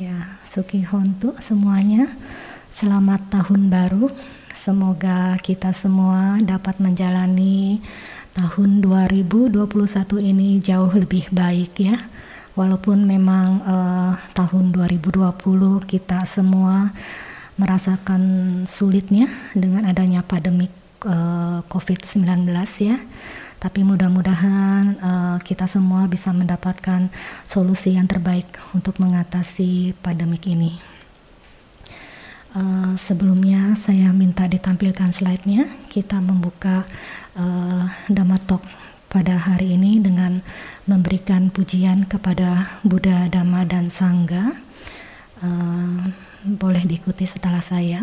Ya, Suki Hontu semuanya. Selamat tahun baru. Semoga kita semua dapat menjalani tahun 2021 ini jauh lebih baik ya. Walaupun memang uh, tahun 2020 kita semua merasakan sulitnya dengan adanya pandemik uh, COVID-19 ya tapi mudah-mudahan uh, kita semua bisa mendapatkan solusi yang terbaik untuk mengatasi pandemik ini. Uh, sebelumnya saya minta ditampilkan slide-nya. Kita membuka uh, Damatok pada hari ini dengan memberikan pujian kepada Buddha, Dhamma, dan Sangga. Uh, boleh diikuti setelah saya.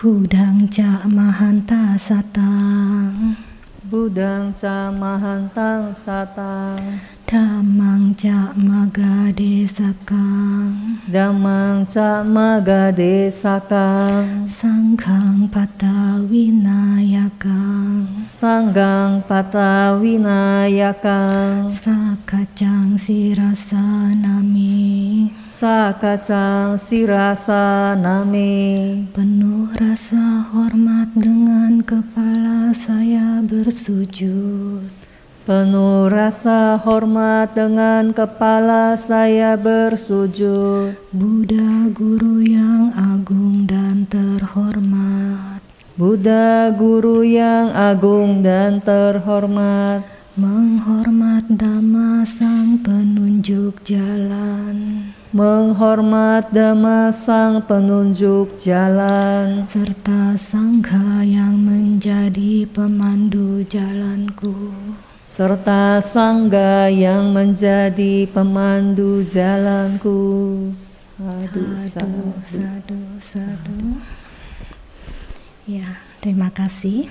Budang ca mahanta satang. Budang ca mahantang satang Dhammang ca magadesakang Dhammang ca magadesakang Sanghang patawinayakang Sanggang patawinayakang Sakacang sirasa nami Sakacang sirasa nami Penuh rasa hormat dengan kepala saya bersujud Penuh rasa hormat dengan kepala saya bersujud. Buddha guru yang agung dan terhormat. Buddha guru yang agung dan terhormat. Menghormat Dhamma sang penunjuk jalan. Menghormat Dhamma sang penunjuk jalan. Serta Sangha yang menjadi pemandu jalanku serta sangga yang menjadi pemandu jalanku. Sadu, sadu, sadu, sadu. Ya, terima kasih.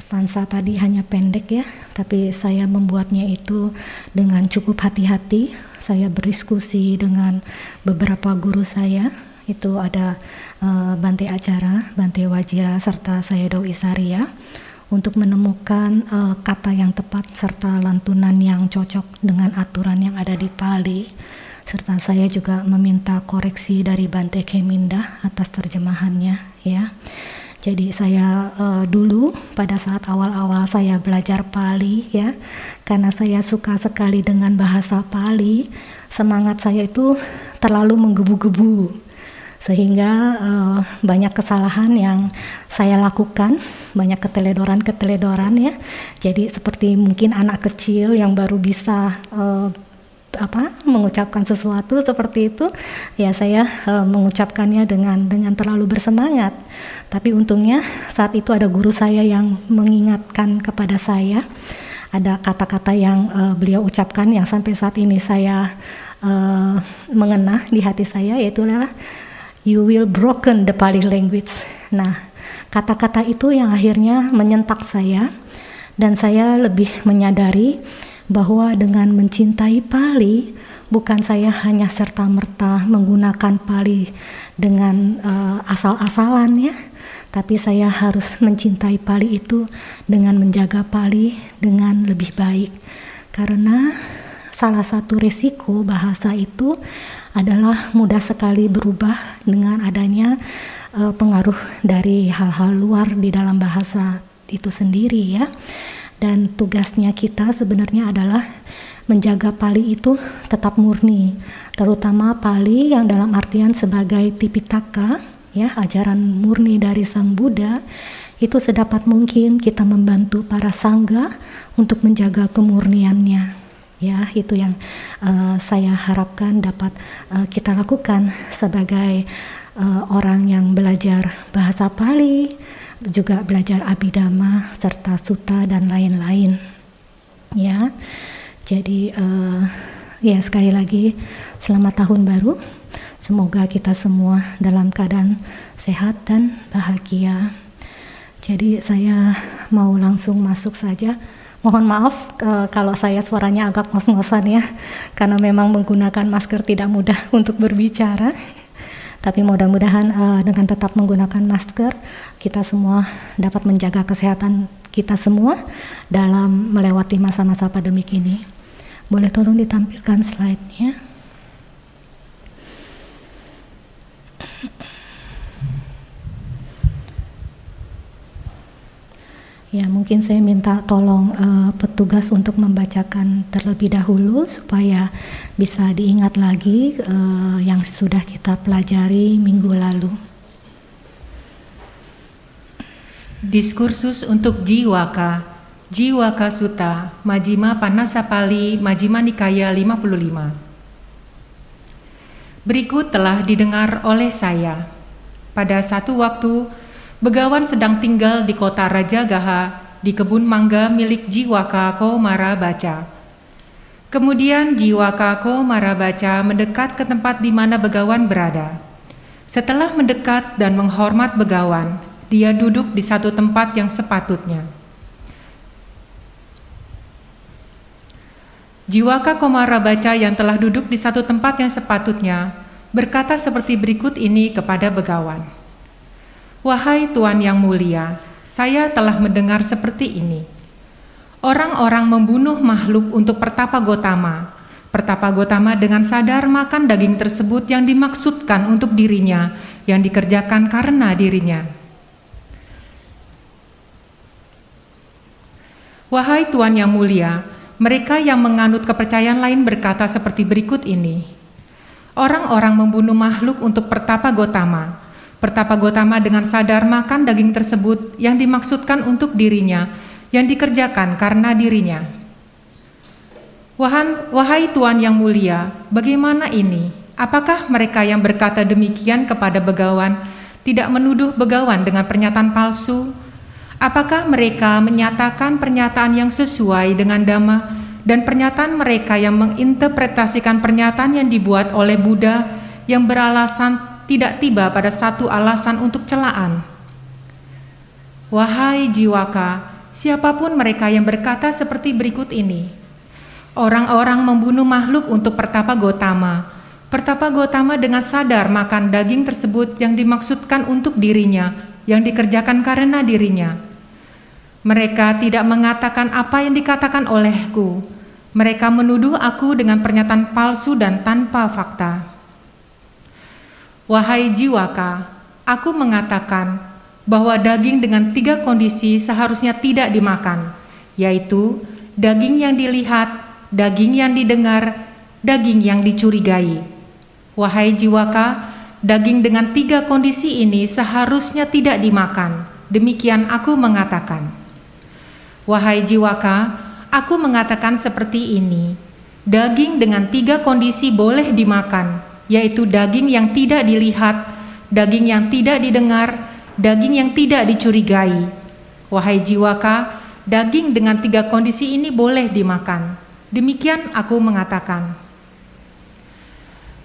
Stansa tadi hanya pendek ya, tapi saya membuatnya itu dengan cukup hati-hati. Saya berdiskusi dengan beberapa guru saya. Itu ada uh, Bante Acara, Bante Wajira, serta saya Doi Saria untuk menemukan uh, kata yang tepat serta lantunan yang cocok dengan aturan yang ada di Pali. Serta saya juga meminta koreksi dari Bante Keminda atas terjemahannya ya. Jadi saya uh, dulu pada saat awal-awal saya belajar Pali ya, karena saya suka sekali dengan bahasa Pali, semangat saya itu terlalu menggebu-gebu sehingga uh, banyak kesalahan yang saya lakukan, banyak keteledoran-keteledoran ya. Jadi seperti mungkin anak kecil yang baru bisa uh, apa mengucapkan sesuatu seperti itu ya saya uh, mengucapkannya dengan dengan terlalu bersemangat tapi untungnya saat itu ada guru saya yang mengingatkan kepada saya ada kata-kata yang uh, beliau ucapkan yang sampai saat ini saya uh, mengena di hati saya yaitu adalah you will broken the Pali language. Nah, kata-kata itu yang akhirnya menyentak saya dan saya lebih menyadari bahwa dengan mencintai Pali bukan saya hanya serta-merta menggunakan Pali dengan uh, asal-asalan ya, tapi saya harus mencintai Pali itu dengan menjaga Pali dengan lebih baik. Karena salah satu resiko bahasa itu adalah mudah sekali berubah dengan adanya uh, pengaruh dari hal-hal luar di dalam bahasa itu sendiri ya. Dan tugasnya kita sebenarnya adalah menjaga Pali itu tetap murni, terutama Pali yang dalam artian sebagai Tipitaka ya, ajaran murni dari Sang Buddha itu sedapat mungkin kita membantu para sangga untuk menjaga kemurniannya ya itu yang uh, saya harapkan dapat uh, kita lakukan sebagai uh, orang yang belajar bahasa Pali juga belajar abidama serta suta dan lain-lain. Ya jadi uh, ya sekali lagi selamat tahun baru. Semoga kita semua dalam keadaan sehat dan bahagia. Jadi saya mau langsung masuk saja Mohon maaf e, kalau saya suaranya agak ngos-ngosan ya, karena memang menggunakan masker tidak mudah untuk berbicara. Tapi mudah-mudahan e, dengan tetap menggunakan masker, kita semua dapat menjaga kesehatan kita semua dalam melewati masa-masa pandemik ini. Boleh tolong ditampilkan slide-nya. Mungkin saya minta tolong uh, petugas untuk membacakan terlebih dahulu supaya bisa diingat lagi uh, yang sudah kita pelajari minggu lalu. Diskursus untuk Jiwaka, Jiwaka Sutta, Majima Panasapali, Majima Nikaya 55. Berikut telah didengar oleh saya. Pada satu waktu, Begawan sedang tinggal di kota Raja Gaha di kebun mangga milik Jiwaka Ko Marabaca. Kemudian Jiwaka Ko Marabaca mendekat ke tempat di mana Begawan berada. Setelah mendekat dan menghormat Begawan, dia duduk di satu tempat yang sepatutnya. Jiwaka Komarabaca yang telah duduk di satu tempat yang sepatutnya berkata seperti berikut ini kepada Begawan. Wahai Tuan yang mulia, saya telah mendengar seperti ini. Orang-orang membunuh makhluk untuk pertapa Gotama. Pertapa Gotama dengan sadar makan daging tersebut yang dimaksudkan untuk dirinya, yang dikerjakan karena dirinya. Wahai Tuan yang mulia, mereka yang menganut kepercayaan lain berkata seperti berikut ini. Orang-orang membunuh makhluk untuk pertapa Gotama, Pertapa Gotama dengan sadar makan daging tersebut yang dimaksudkan untuk dirinya, yang dikerjakan karena dirinya. Wahan, wahai Tuan yang mulia, bagaimana ini? Apakah mereka yang berkata demikian kepada begawan tidak menuduh begawan dengan pernyataan palsu? Apakah mereka menyatakan pernyataan yang sesuai dengan dhamma dan pernyataan mereka yang menginterpretasikan pernyataan yang dibuat oleh Buddha yang beralasan tidak tiba pada satu alasan untuk celaan. Wahai jiwaka, siapa pun mereka yang berkata seperti berikut ini. Orang-orang membunuh makhluk untuk pertapa Gotama. Pertapa Gotama dengan sadar makan daging tersebut yang dimaksudkan untuk dirinya, yang dikerjakan karena dirinya. Mereka tidak mengatakan apa yang dikatakan olehku. Mereka menuduh aku dengan pernyataan palsu dan tanpa fakta. Wahai jiwaka, aku mengatakan bahwa daging dengan tiga kondisi seharusnya tidak dimakan, yaitu daging yang dilihat, daging yang didengar, daging yang dicurigai. Wahai jiwaka, daging dengan tiga kondisi ini seharusnya tidak dimakan. Demikian aku mengatakan. Wahai jiwaka, aku mengatakan seperti ini: daging dengan tiga kondisi boleh dimakan, yaitu daging yang tidak dilihat, daging yang tidak didengar, daging yang tidak dicurigai. Wahai jiwaka, daging dengan tiga kondisi ini boleh dimakan. Demikian aku mengatakan.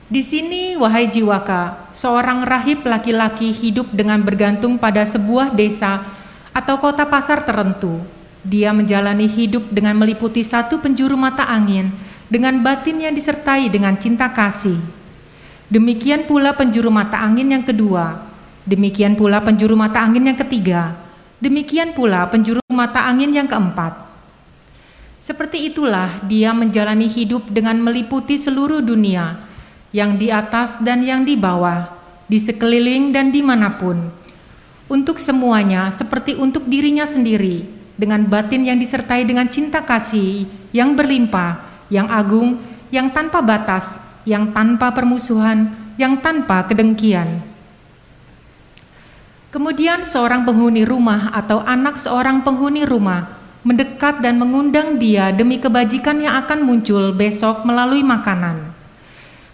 Di sini, wahai jiwaka, seorang rahib laki-laki hidup dengan bergantung pada sebuah desa atau kota pasar tertentu. Dia menjalani hidup dengan meliputi satu penjuru mata angin dengan batin yang disertai dengan cinta kasih. Demikian pula penjuru mata angin yang kedua, demikian pula penjuru mata angin yang ketiga, demikian pula penjuru mata angin yang keempat. Seperti itulah dia menjalani hidup dengan meliputi seluruh dunia, yang di atas dan yang di bawah, di sekeliling dan di mana pun. Untuk semuanya seperti untuk dirinya sendiri, dengan batin yang disertai dengan cinta kasih yang berlimpah, yang agung, yang tanpa batas, yang tanpa permusuhan, yang tanpa kedengkian. Kemudian seorang penghuni rumah atau anak seorang penghuni rumah mendekat dan mengundang dia demi kebajikan yang akan muncul besok melalui makanan.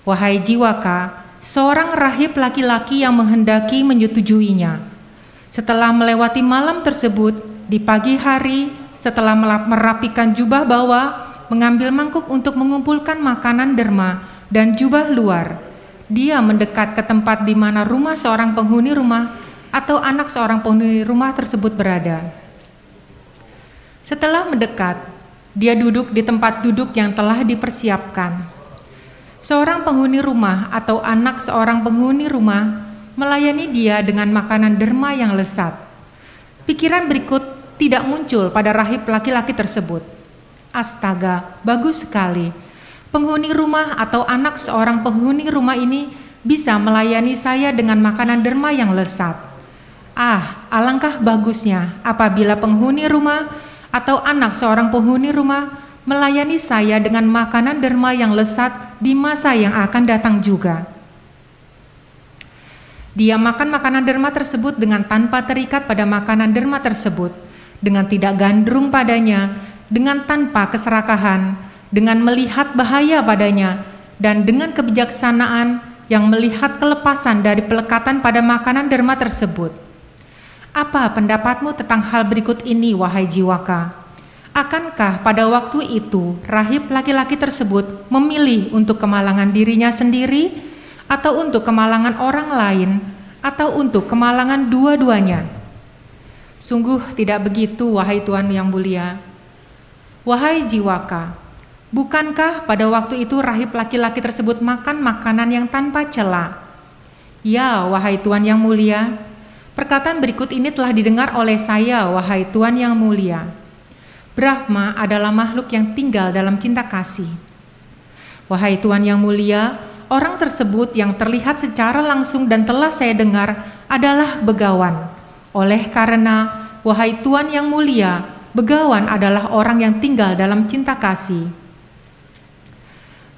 Wahai jiwaka, seorang rahib laki-laki yang menghendaki menyetujuinya. Setelah melewati malam tersebut, di pagi hari setelah merapikan jubah bawah, mengambil mangkuk untuk mengumpulkan makanan derma, dan jubah luar. Dia mendekat ke tempat di mana rumah seorang penghuni rumah atau anak seorang penghuni rumah tersebut berada. Setelah mendekat, dia duduk di tempat duduk yang telah dipersiapkan. Seorang penghuni rumah atau anak seorang penghuni rumah melayani dia dengan makanan derma yang lesat. Pikiran berikut tidak muncul pada rahib laki-laki tersebut. Astaga, bagus sekali penghuni rumah atau anak seorang penghuni rumah ini bisa melayani saya dengan makanan derma yang lesat. Ah, alangkah bagusnya apabila penghuni rumah atau anak seorang penghuni rumah melayani saya dengan makanan derma yang lesat di masa yang akan datang juga. Dia makan makanan derma tersebut dengan tanpa terikat pada makanan derma tersebut, dengan tidak gandrung padanya, dengan tanpa keserakahan, dengan melihat bahaya padanya, dan dengan kebijaksanaan yang melihat kelepasan dari pelekatan pada makanan derma tersebut. Apa pendapatmu tentang hal berikut ini, wahai jiwaka? Akankah pada waktu itu rahib laki-laki tersebut memilih untuk kemalangan dirinya sendiri, atau untuk kemalangan orang lain, atau untuk kemalangan dua-duanya? Sungguh tidak begitu, wahai Tuhan yang mulia. Wahai jiwaka, bukankah pada waktu itu rahib laki-laki tersebut makan makanan yang tanpa celah? Ya, wahai Tuhan yang mulia, Perkataan berikut ini telah didengar oleh saya, wahai Tuhan yang mulia. Brahma adalah makhluk yang tinggal dalam cinta kasih. Wahai Tuhan yang mulia, orang tersebut yang terlihat secara langsung dan telah saya dengar adalah begawan. Oleh karena, wahai Tuhan yang mulia, begawan adalah orang yang tinggal dalam cinta kasih.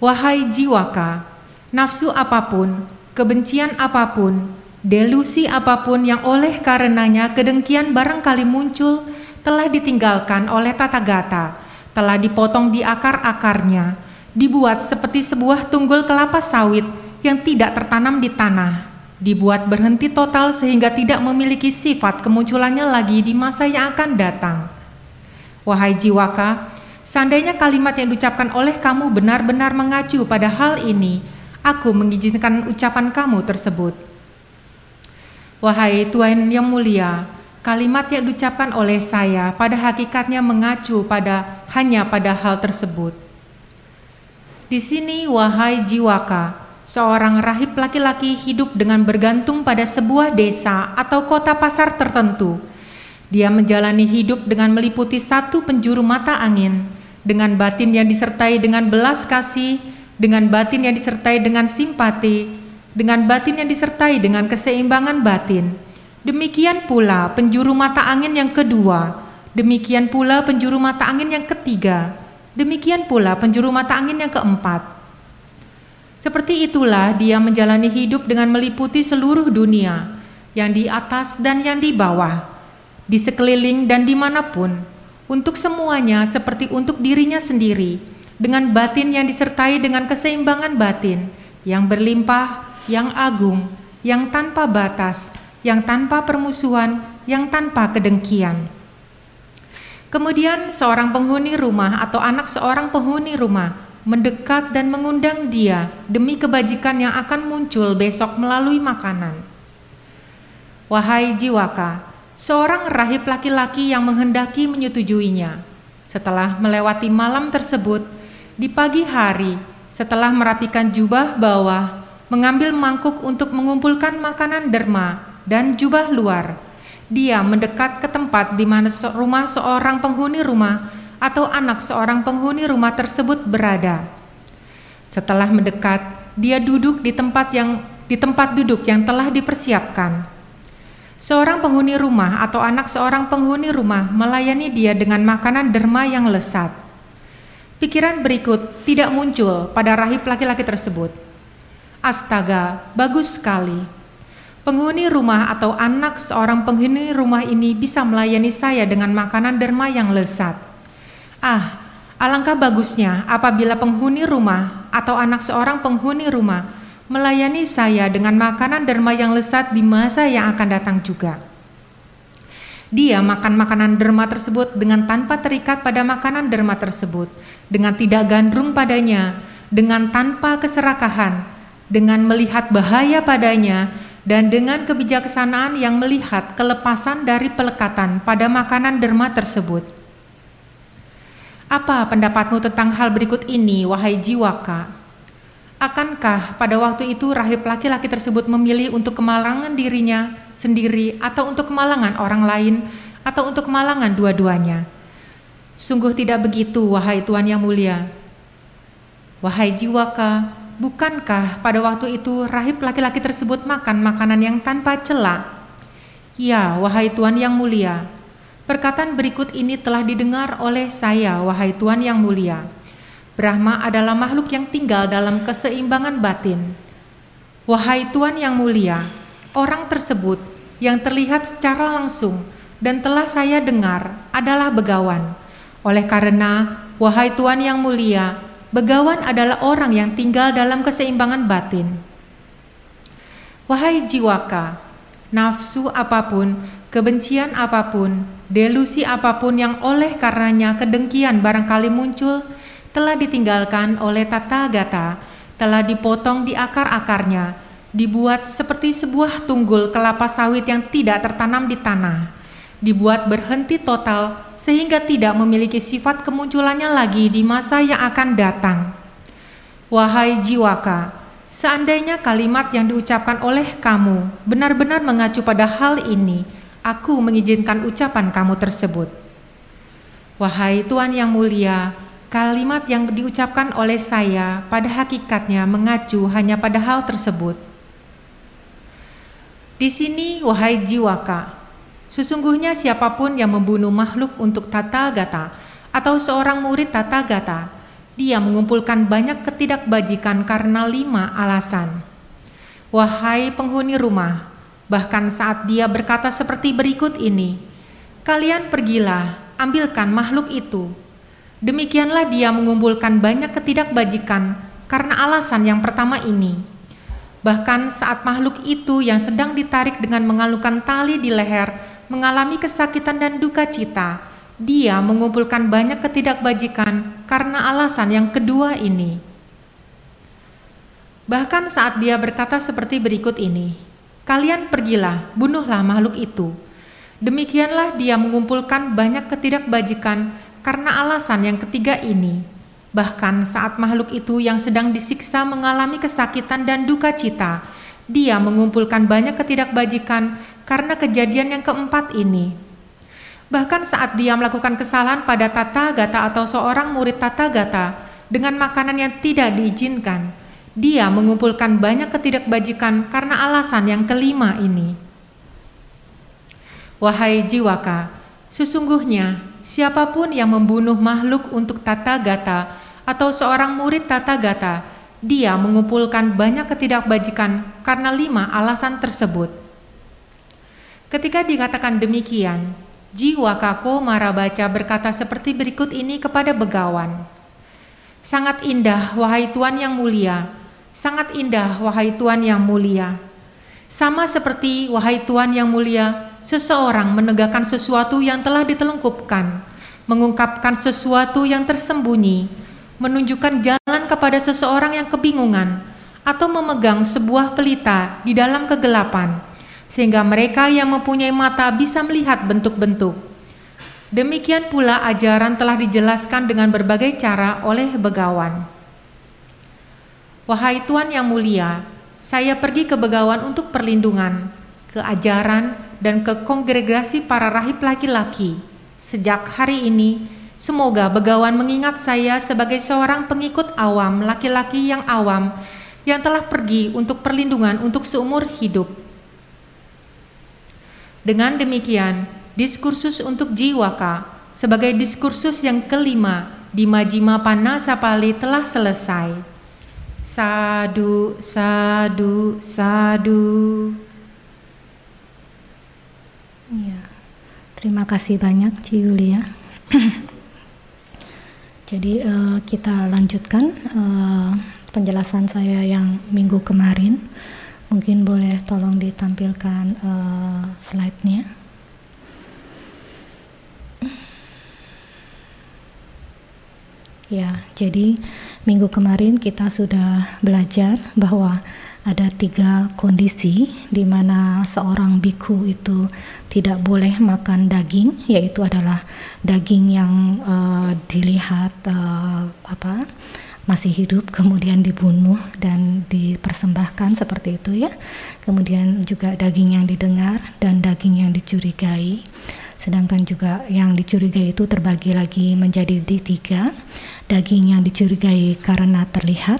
Wahai jiwaka, nafsu apa pun, kebencian apa pun, Delusi apa pun yang oleh karenanya kedengkian barangkali muncul telah ditinggalkan oleh tata gata, telah dipotong di akar-akarnya, dibuat seperti sebuah tunggul kelapa sawit yang tidak tertanam di tanah, dibuat berhenti total sehingga tidak memiliki sifat kemunculannya lagi di masa yang akan datang. Wahai jiwaka, seandainya kalimat yang diucapkan oleh kamu benar-benar mengacu pada hal ini, aku mengizinkan ucapan kamu tersebut. Wahai Tuhan yang mulia, kalimat yang diucapkan oleh saya pada hakikatnya mengacu pada hanya pada hal tersebut. Di sini, wahai jiwaka, seorang rahib laki-laki hidup dengan bergantung pada sebuah desa atau kota pasar tertentu. Dia menjalani hidup dengan meliputi satu penjuru mata angin, dengan batin yang disertai dengan belas kasih, dengan batin yang disertai dengan simpati, dengan batin yang disertai dengan keseimbangan batin. Demikian pula penjuru mata angin yang kedua, demikian pula penjuru mata angin yang ketiga, demikian pula penjuru mata angin yang keempat. Seperti itulah dia menjalani hidup dengan meliputi seluruh dunia, yang di atas dan yang di bawah, di sekeliling dan di mana pun, untuk semuanya seperti untuk dirinya sendiri, dengan batin yang disertai dengan keseimbangan batin, yang berlimpah yang agung, yang tanpa batas, yang tanpa permusuhan, yang tanpa kedengkian. Kemudian seorang penghuni rumah atau anak seorang penghuni rumah mendekat dan mengundang dia demi kebajikan yang akan muncul besok melalui makanan. Wahai jiwaka, seorang rahib laki-laki yang menghendaki menyetujuinya. Setelah melewati malam tersebut, di pagi hari, setelah merapikan jubah bawah mengambil mangkuk untuk mengumpulkan makanan derma dan jubah luar. Dia mendekat ke tempat di mana rumah seorang penghuni rumah atau anak seorang penghuni rumah tersebut berada. Setelah mendekat, dia duduk di tempat yang di tempat duduk yang telah dipersiapkan. Seorang penghuni rumah atau anak seorang penghuni rumah melayani dia dengan makanan derma yang lesat. Pikiran berikut tidak muncul pada rahib laki-laki tersebut Astaga, bagus sekali. Penghuni rumah atau anak seorang penghuni rumah ini bisa melayani saya dengan makanan derma yang lezat. Ah, alangkah bagusnya apabila penghuni rumah atau anak seorang penghuni rumah melayani saya dengan makanan derma yang lezat di masa yang akan datang juga. Dia makan makanan derma tersebut dengan tanpa terikat pada makanan derma tersebut, dengan tidak gandrung padanya, dengan tanpa keserakahan, dengan melihat bahaya padanya dan dengan kebijaksanaan yang melihat kelepasan dari pelekatan pada makanan derma tersebut. Apa pendapatmu tentang hal berikut ini, wahai jiwaka? Akankah pada waktu itu rahib laki-laki tersebut memilih untuk kemalangan dirinya sendiri atau untuk kemalangan orang lain atau untuk kemalangan dua-duanya? Sungguh tidak begitu, wahai Tuhan yang mulia. Wahai jiwaka, Bukankah pada waktu itu rahib laki-laki tersebut makan makanan yang tanpa celah? Ya, wahai Tuhan yang mulia, perkataan berikut ini telah didengar oleh saya, wahai Tuhan yang mulia. Brahma adalah makhluk yang tinggal dalam keseimbangan batin. Wahai Tuhan yang mulia, orang tersebut yang terlihat secara langsung dan telah saya dengar adalah begawan. Oleh karena, wahai Tuhan yang mulia, begawan adalah orang yang tinggal dalam keseimbangan batin. Wahai jiwaka, nafsu apa pun, kebencian apa pun, delusi apa pun yang oleh karenanya kedengkian barangkali muncul, telah ditinggalkan oleh tata gata, telah dipotong di akar-akarnya, dibuat seperti sebuah tunggul kelapa sawit yang tidak tertanam di tanah, dibuat berhenti total sehingga tidak memiliki sifat kemunculannya lagi di masa yang akan datang. Wahai jiwaka, seandainya kalimat yang diucapkan oleh kamu benar-benar mengacu pada hal ini, aku mengizinkan ucapan kamu tersebut. Wahai Tuhan yang mulia, kalimat yang diucapkan oleh saya pada hakikatnya mengacu hanya pada hal tersebut. Di sini, wahai jiwaka, sesungguhnya siapa pun yang membunuh makhluk untuk tata gata atau seorang murid tata gata, dia mengumpulkan banyak ketidakbajikan karena lima alasan. Wahai penghuni rumah, bahkan saat dia berkata seperti berikut ini, kalian pergilah, ambilkan makhluk itu. Demikianlah dia mengumpulkan banyak ketidakbajikan karena alasan yang pertama ini Bahkan saat makhluk itu yang sedang ditarik dengan mengalungkan tali di leher mengalami kesakitan dan duka cita, dia mengumpulkan banyak ketidakbajikan karena alasan yang kedua ini. Bahkan saat dia berkata seperti berikut ini, "Kalian pergilah, bunuhlah makhluk itu." Demikianlah dia mengumpulkan banyak ketidakbajikan karena alasan yang ketiga ini Bahkan saat makhluk itu yang sedang disiksa mengalami kesakitan dan duka cita, dia mengumpulkan banyak ketidakbajikan karena kejadian yang keempat ini. Bahkan saat dia melakukan kesalahan pada tata gata atau seorang murid tata gata dengan makanan yang tidak diizinkan, dia mengumpulkan banyak ketidakbajikan karena alasan yang kelima ini. Wahai jiwaka, sesungguhnya siapa pun yang membunuh makhluk untuk tata gata atau seorang murid tata gata, dia mengumpulkan banyak ketidakbajikan karena lima alasan tersebut. Ketika dikatakan demikian, jiwa Kako Marabaca berkata seperti berikut ini kepada begawan. Sangat indah, wahai Tuan yang mulia. Sangat indah, wahai Tuan yang mulia. Sama seperti, wahai Tuan yang mulia, seseorang menegakkan sesuatu yang telah ditelengkupkan, mengungkapkan sesuatu yang tersembunyi, menunjukkan jalan kepada seseorang yang kebingungan atau memegang sebuah pelita di dalam kegelapan, sehingga mereka yang mempunyai mata bisa melihat bentuk-bentuk. Demikian pula ajaran telah dijelaskan dengan berbagai cara oleh begawan. Wahai Tuhan yang mulia, saya pergi ke begawan untuk perlindungan, ke ajaran, dan ke kongregasi para rahib laki-laki. Sejak hari ini, Semoga Begawan mengingat saya sebagai seorang pengikut awam, laki-laki yang awam, yang telah pergi untuk perlindungan untuk seumur hidup. Dengan demikian, diskursus untuk jiwaka sebagai diskursus yang kelima di Majima Panasapali telah selesai. Sadu, sadu, sadu. Ya, terima kasih banyak Ci Yulia. Jadi uh, kita lanjutkan uh, penjelasan saya yang minggu kemarin. Mungkin boleh tolong ditampilkan uh, slide-nya. Ya, jadi minggu kemarin kita sudah belajar bahwa ada tiga kondisi di mana seorang biku itu tidak boleh makan daging, yaitu adalah daging yang uh, dilihat uh, apa masih hidup kemudian dibunuh dan dipersembahkan seperti itu ya. Kemudian juga daging yang didengar dan daging yang dicurigai. Sedangkan juga yang dicurigai itu terbagi lagi menjadi di tiga. Daging yang dicurigai karena terlihat,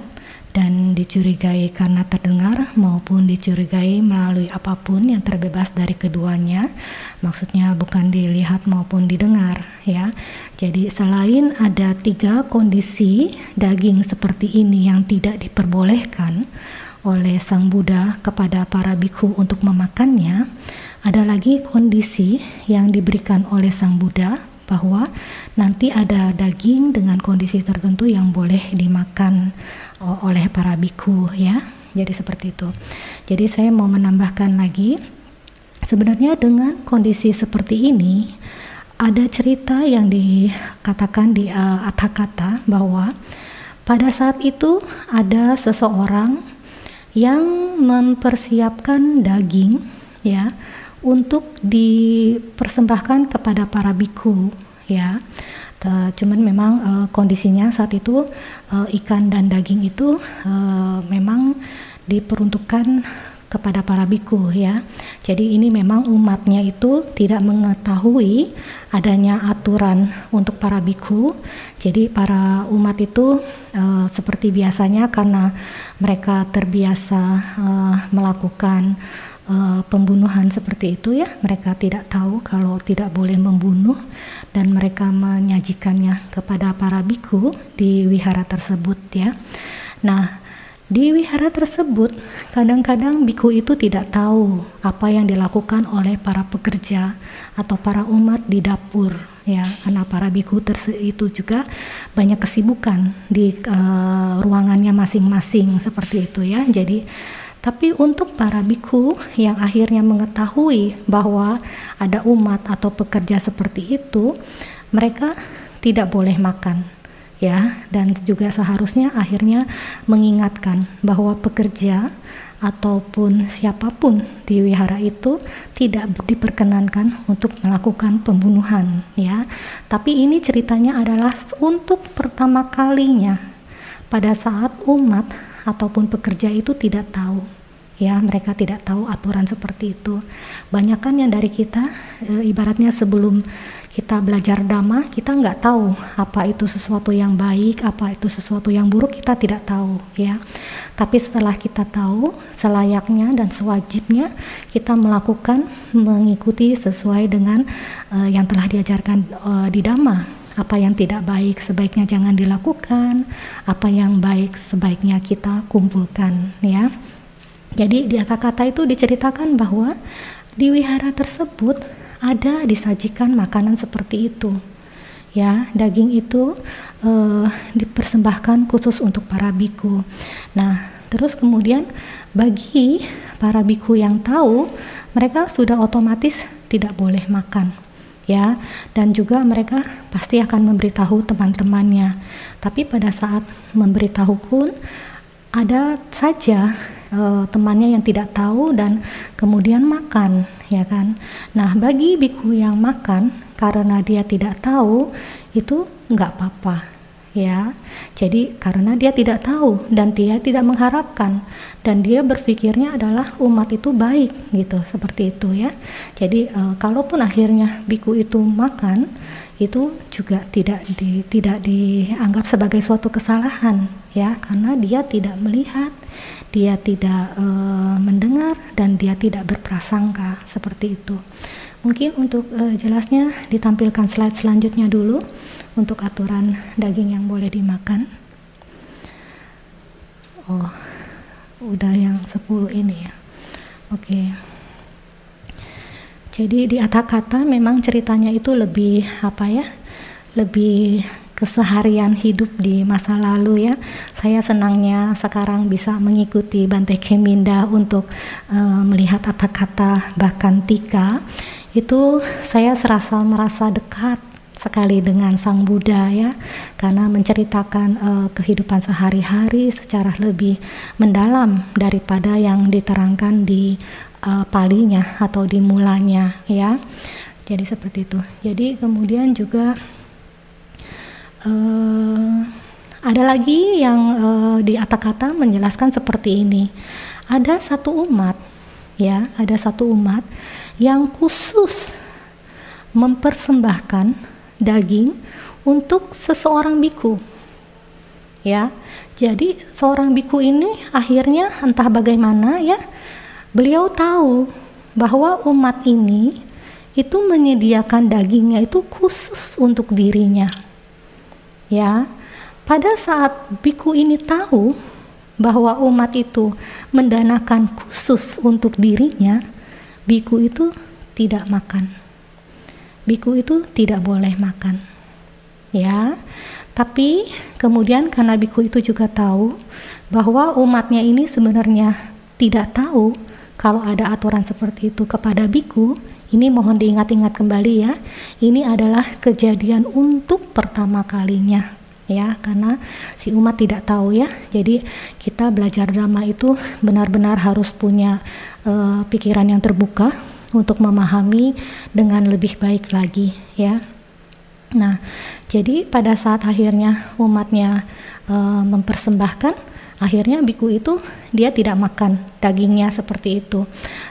dan dicurigai karena terdengar maupun dicurigai melalui apa pun yang terbebas dari keduanya. Maksudnya bukan dilihat maupun didengar ya. Jadi selain ada tiga kondisi daging seperti ini yang tidak diperbolehkan oleh Sang Buddha kepada para bikhu untuk memakannya, ada lagi kondisi yang diberikan oleh Sang Buddha bahwa nanti ada daging dengan kondisi tertentu yang boleh dimakan oleh para biku ya. Jadi seperti itu. Jadi saya mau menambahkan lagi sebenarnya dengan kondisi seperti ini ada cerita yang dikatakan di uh, kata bahwa pada saat itu ada seseorang yang mempersiapkan daging ya untuk dipersembahkan kepada para biku ya cuman memang uh, kondisinya saat itu uh, ikan dan daging itu uh, memang diperuntukkan kepada para biku ya. Jadi ini memang umatnya itu tidak mengetahui adanya aturan untuk para biku. Jadi para umat itu uh, seperti biasanya karena mereka terbiasa uh, melakukan uh, pembunuhan seperti itu ya mereka tidak tahu kalau tidak boleh membunuh dan mereka menyajikannya kepada para biku di wihara tersebut ya. Nah di wihara tersebut kadang-kadang biku itu tidak tahu apa yang dilakukan oleh para pekerja atau para umat di dapur ya. Karena para biku itu juga banyak kesibukan di uh, ruangannya masing-masing seperti itu ya. Jadi tapi untuk para biku yang akhirnya mengetahui bahwa ada umat atau pekerja seperti itu, mereka tidak boleh makan ya dan juga seharusnya akhirnya mengingatkan bahwa pekerja ataupun siapa pun di wihara itu tidak diperkenankan untuk melakukan pembunuhan ya. Tapi ini ceritanya adalah untuk pertama kalinya pada saat umat ataupun pekerja itu tidak tahu ya mereka tidak tahu aturan seperti itu. Banyak kan yang dari kita e, ibaratnya sebelum kita belajar dhamma kita nggak tahu apa itu sesuatu yang baik apa itu sesuatu yang buruk kita tidak tahu ya. Tapi setelah kita tahu selayaknya dan sewajibnya kita melakukan mengikuti sesuai dengan e, yang telah diajarkan e, di dhamma. Apa yang tidak baik sebaiknya jangan dilakukan apa yang baik sebaiknya kita kumpulkan ya jadi di kata-kata itu diceritakan bahwa di wihara tersebut ada disajikan makanan seperti itu. Ya, daging itu uh, dipersembahkan khusus untuk para biku. Nah, terus kemudian bagi para biku yang tahu, mereka sudah otomatis tidak boleh makan ya dan juga mereka pasti akan memberitahu teman-temannya tapi pada saat memberitahu pun ada saja uh, temannya yang tidak tahu dan kemudian makan ya kan? Nah bagi biku yang makan karena dia tidak tahu itu nggak apa-apa ya. Jadi karena dia tidak tahu dan dia tidak mengharapkan dan dia berpikirnya adalah umat itu baik gitu seperti itu ya. Jadi e, kalaupun akhirnya biku itu makan itu juga tidak di, tidak dianggap sebagai suatu kesalahan ya karena dia tidak melihat dia tidak uh, mendengar dan dia tidak berprasangka seperti itu. Mungkin untuk uh, jelasnya ditampilkan slide selanjutnya dulu untuk aturan daging yang boleh dimakan. Oh, udah yang 10 ini ya. Oke. Okay. Jadi di kata memang ceritanya itu lebih apa ya? Lebih keseharian hidup di masa lalu ya. Saya senangnya sekarang bisa mengikuti Bante Keminda untuk uh, melihat kata-kata bahkan tika. Itu saya serasa merasa dekat sekali dengan Sang Buddha ya karena menceritakan uh, kehidupan sehari-hari secara lebih mendalam daripada yang diterangkan di uh, palinya atau di mulanya ya. Jadi seperti itu. Jadi kemudian juga uh, ada lagi yang uh, di kata-kata menjelaskan seperti ini. Ada satu umat, ya, ada satu umat yang khusus mempersembahkan daging untuk seseorang biku. ya. Jadi seorang biku ini akhirnya entah bagaimana ya, beliau tahu bahwa umat ini itu menyediakan dagingnya itu khusus untuk dirinya. Ya. Pada saat biku ini tahu bahwa umat itu mendanakan khusus untuk dirinya, biku itu tidak makan. Biku itu tidak boleh makan. Ya. Tapi kemudian karena biku itu juga tahu bahwa umatnya ini sebenarnya tidak tahu kalau ada aturan seperti itu kepada biku, ini mohon diingat-ingat kembali ya. Ini adalah kejadian untuk pertama kalinya ya karena si umat tidak tahu ya jadi kita belajar drama itu benar-benar harus punya uh, pikiran yang terbuka untuk memahami dengan lebih baik lagi ya. Nah jadi pada saat akhirnya umatnya uh, mempersembahkan akhirnya biku itu dia tidak makan dagingnya seperti itu.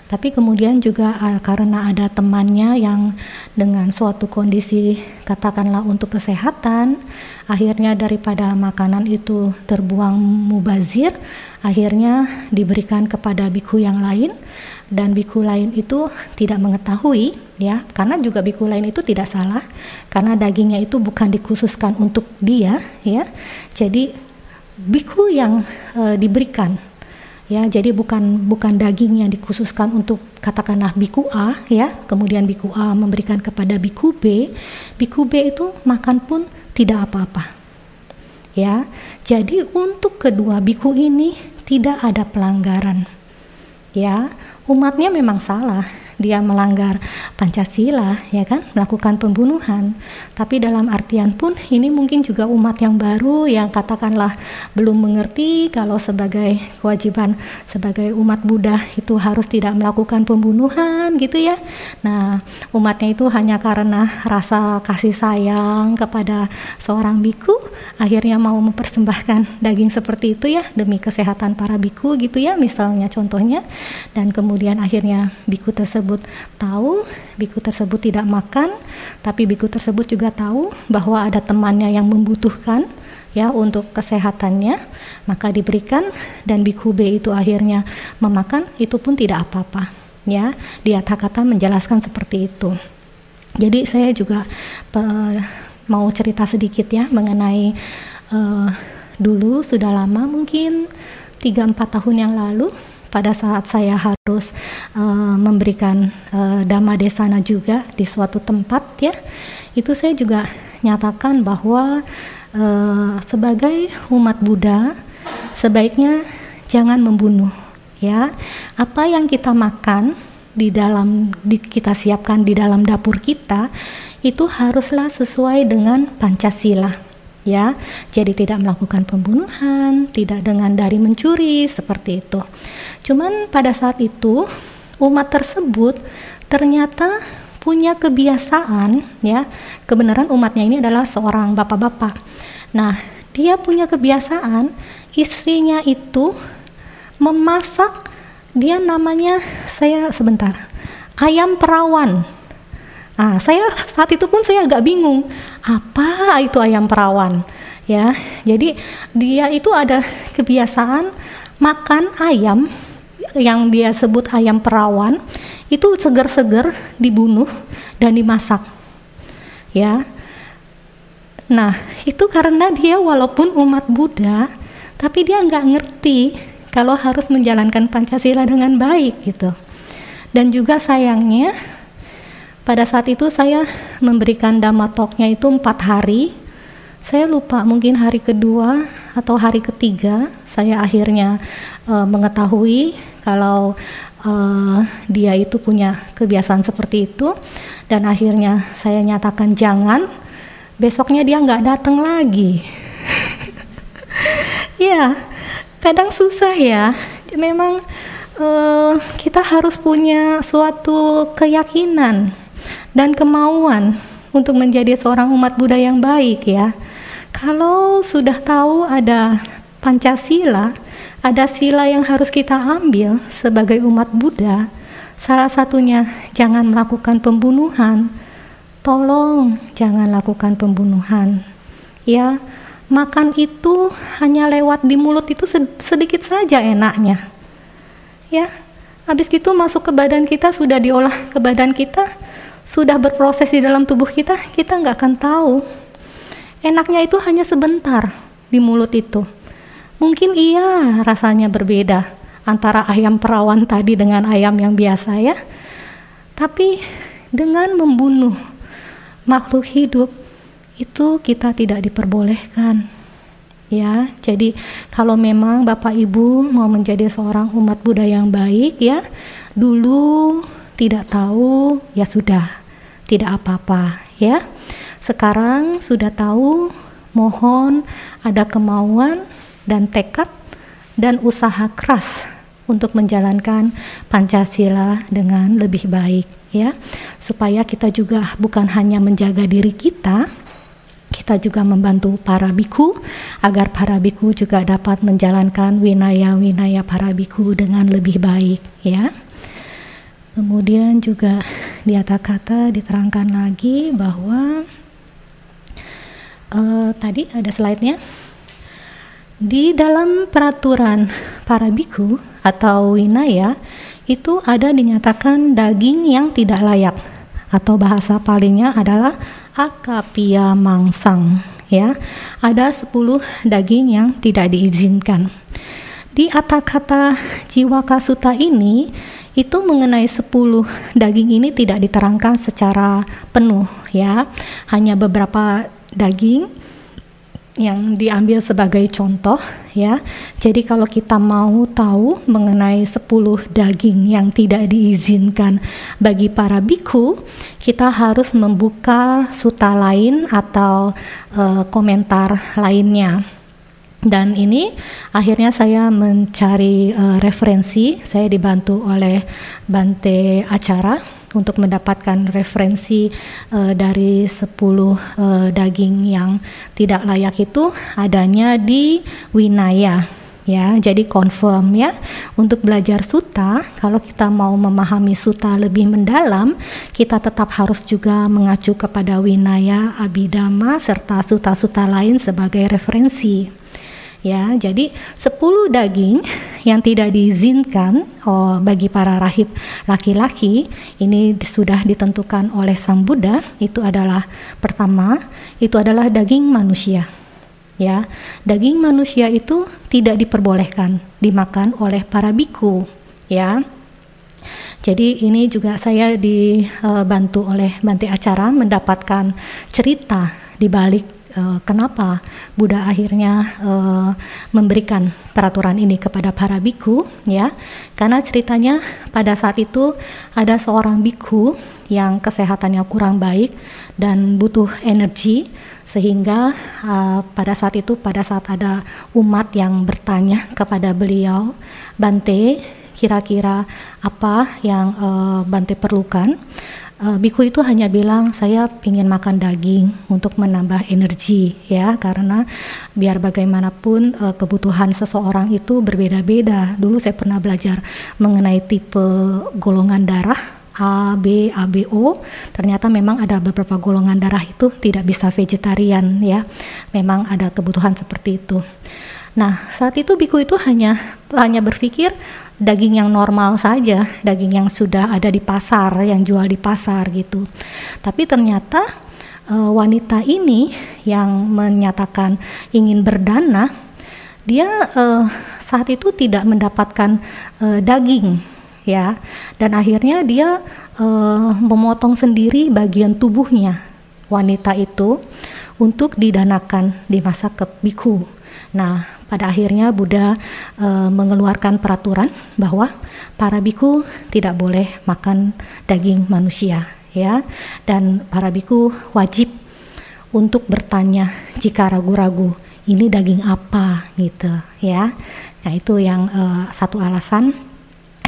Tapi kemudian juga karena ada temannya yang dengan suatu kondisi katakanlah untuk kesehatan akhirnya daripada makanan itu terbuang mubazir akhirnya diberikan kepada biku yang lain dan biku lain itu tidak mengetahui ya. Karena juga biku lain itu tidak salah. Karena dagingnya itu bukan dikhususkan untuk dia ya. Jadi biku yang e, diberikan ya. Jadi bukan bukan daging yang dikhususkan untuk katakanlah biku A ya. Kemudian biku A memberikan kepada biku B. Biku B itu makan pun tidak apa-apa ya. Jadi untuk kedua biku ini tidak ada pelanggaran ya umatnya memang salah dia melanggar Pancasila ya kan? Melakukan pembunuhan. Tapi dalam artian pun ini mungkin juga umat yang baru yang katakanlah belum mengerti kalau sebagai kewajiban sebagai umat Buddha itu harus tidak melakukan pembunuhan gitu ya. Nah umatnya itu hanya karena rasa kasih sayang kepada seorang biku akhirnya mau mempersembahkan daging seperti itu ya demi kesehatan para biku gitu ya misalnya contohnya. Dan kemudian akhirnya biku tersebut tersebut tahu, biku tersebut tidak makan, tapi biku tersebut juga tahu bahwa ada temannya yang membutuhkan ya untuk kesehatannya, maka diberikan dan biku B itu akhirnya memakan, itu pun tidak apa-apa. Ya, dia kata menjelaskan seperti itu. Jadi saya juga uh, mau cerita sedikit ya mengenai uh, dulu sudah lama mungkin 3-4 tahun yang lalu pada saat saya harus uh, memberikan uh, dhamma desana juga di suatu tempat ya. Itu saya juga nyatakan bahwa uh, sebagai umat Buddha sebaiknya jangan membunuh ya. Apa yang kita makan di dalam di, kita siapkan di dalam dapur kita itu haruslah sesuai dengan Pancasila ya. Jadi tidak melakukan pembunuhan, tidak dengan dari mencuri seperti itu. Cuman pada saat itu umat tersebut ternyata punya kebiasaan ya. Kebenaran umatnya ini adalah seorang bapak-bapak. Nah, dia punya kebiasaan istrinya itu memasak dia namanya saya sebentar ayam perawan Ah, saya saat itu pun saya agak bingung, apa itu ayam perawan? Ya, jadi dia itu ada kebiasaan makan ayam yang dia sebut ayam perawan itu segar-segar dibunuh dan dimasak. Ya. Nah, itu karena dia walaupun umat Buddha, tapi dia nggak ngerti kalau harus menjalankan Pancasila dengan baik gitu. Dan juga sayangnya pada saat itu saya memberikan damatoknya itu empat hari. Saya lupa mungkin hari kedua atau hari ketiga saya akhirnya uh, mengetahui kalau uh, dia itu punya kebiasaan seperti itu dan akhirnya saya nyatakan jangan. Besoknya dia nggak datang lagi. ya, kadang susah ya. Memang uh, kita harus punya suatu keyakinan dan kemauan untuk menjadi seorang umat Buddha yang baik ya. Kalau sudah tahu ada Pancasila, ada sila yang harus kita ambil sebagai umat Buddha, salah satunya jangan melakukan pembunuhan. Tolong jangan lakukan pembunuhan. Ya, makan itu hanya lewat di mulut itu sedikit saja enaknya. Ya, habis gitu masuk ke badan kita sudah diolah ke badan kita, sudah berproses di dalam tubuh kita, kita nggak akan tahu. Enaknya itu hanya sebentar di mulut itu. Mungkin iya rasanya berbeda antara ayam perawan tadi dengan ayam yang biasa ya. Tapi dengan membunuh makhluk hidup itu kita tidak diperbolehkan ya. Jadi kalau memang Bapak Ibu mau menjadi seorang umat Buddha yang baik ya, dulu tidak tahu ya sudah, tidak apa-apa ya. Sekarang sudah tahu, mohon ada kemauan dan tekad dan usaha keras untuk menjalankan Pancasila dengan lebih baik ya. Supaya kita juga bukan hanya menjaga diri kita, kita juga membantu para biku agar para biku juga dapat menjalankan winaya-winaya para biku dengan lebih baik ya. Kemudian juga di atas kata diterangkan lagi bahwa uh, tadi ada slide-nya. Di dalam peraturan para biku atau winaya itu ada dinyatakan daging yang tidak layak atau bahasa palingnya adalah akapia mangsang ya. Ada 10 daging yang tidak diizinkan. Di kata jiwa kasuta ini itu mengenai 10 daging ini tidak diterangkan secara penuh ya. Hanya beberapa daging yang diambil sebagai contoh ya. Jadi kalau kita mau tahu mengenai 10 daging yang tidak diizinkan bagi para biku, kita harus membuka suta lain atau uh, komentar lainnya. Dan ini akhirnya saya mencari uh, referensi, saya dibantu oleh Bante Acara untuk mendapatkan referensi uh, dari 10 uh, daging yang tidak layak itu adanya di Winaya ya. Jadi confirm ya. Untuk belajar suta kalau kita mau memahami suta lebih mendalam kita tetap harus juga mengacu kepada winaya abidama serta suta-suta lain sebagai referensi ya jadi 10 daging yang tidak diizinkan oh, bagi para rahib laki-laki ini sudah ditentukan oleh sang Buddha itu adalah pertama itu adalah daging manusia. Ya daging manusia itu tidak diperbolehkan dimakan oleh para biku. Ya jadi ini juga saya dibantu oleh Bante Acara mendapatkan cerita di balik uh, kenapa Buddha akhirnya uh, memberikan peraturan ini kepada para biku ya? Karena ceritanya pada saat itu ada seorang biku yang kesehatannya kurang baik dan butuh energi sehingga uh, pada saat itu pada saat ada umat yang bertanya kepada beliau Bante kira-kira apa yang uh, Bante perlukan uh, biku itu hanya bilang saya ingin makan daging untuk menambah energi ya karena biar bagaimanapun uh, kebutuhan seseorang itu berbeda-beda. Dulu saya pernah belajar mengenai tipe golongan darah A, B, A, B, O. Ternyata memang ada beberapa golongan darah itu tidak bisa vegetarian ya. Memang ada kebutuhan seperti itu. Nah, saat itu biku itu hanya hanya berpikir daging yang normal saja, daging yang sudah ada di pasar, yang jual di pasar gitu. Tapi ternyata e, wanita ini yang menyatakan ingin berdana, dia e, saat itu tidak mendapatkan e, daging ya, dan akhirnya dia e, memotong sendiri bagian tubuhnya wanita itu untuk didanakan di masa kebiku. Nah, pada akhirnya Buddha e, mengeluarkan peraturan bahwa para biku tidak boleh makan daging manusia ya dan para biku wajib untuk bertanya jika ragu-ragu ini daging apa gitu ya. Nah, itu yang e, satu alasan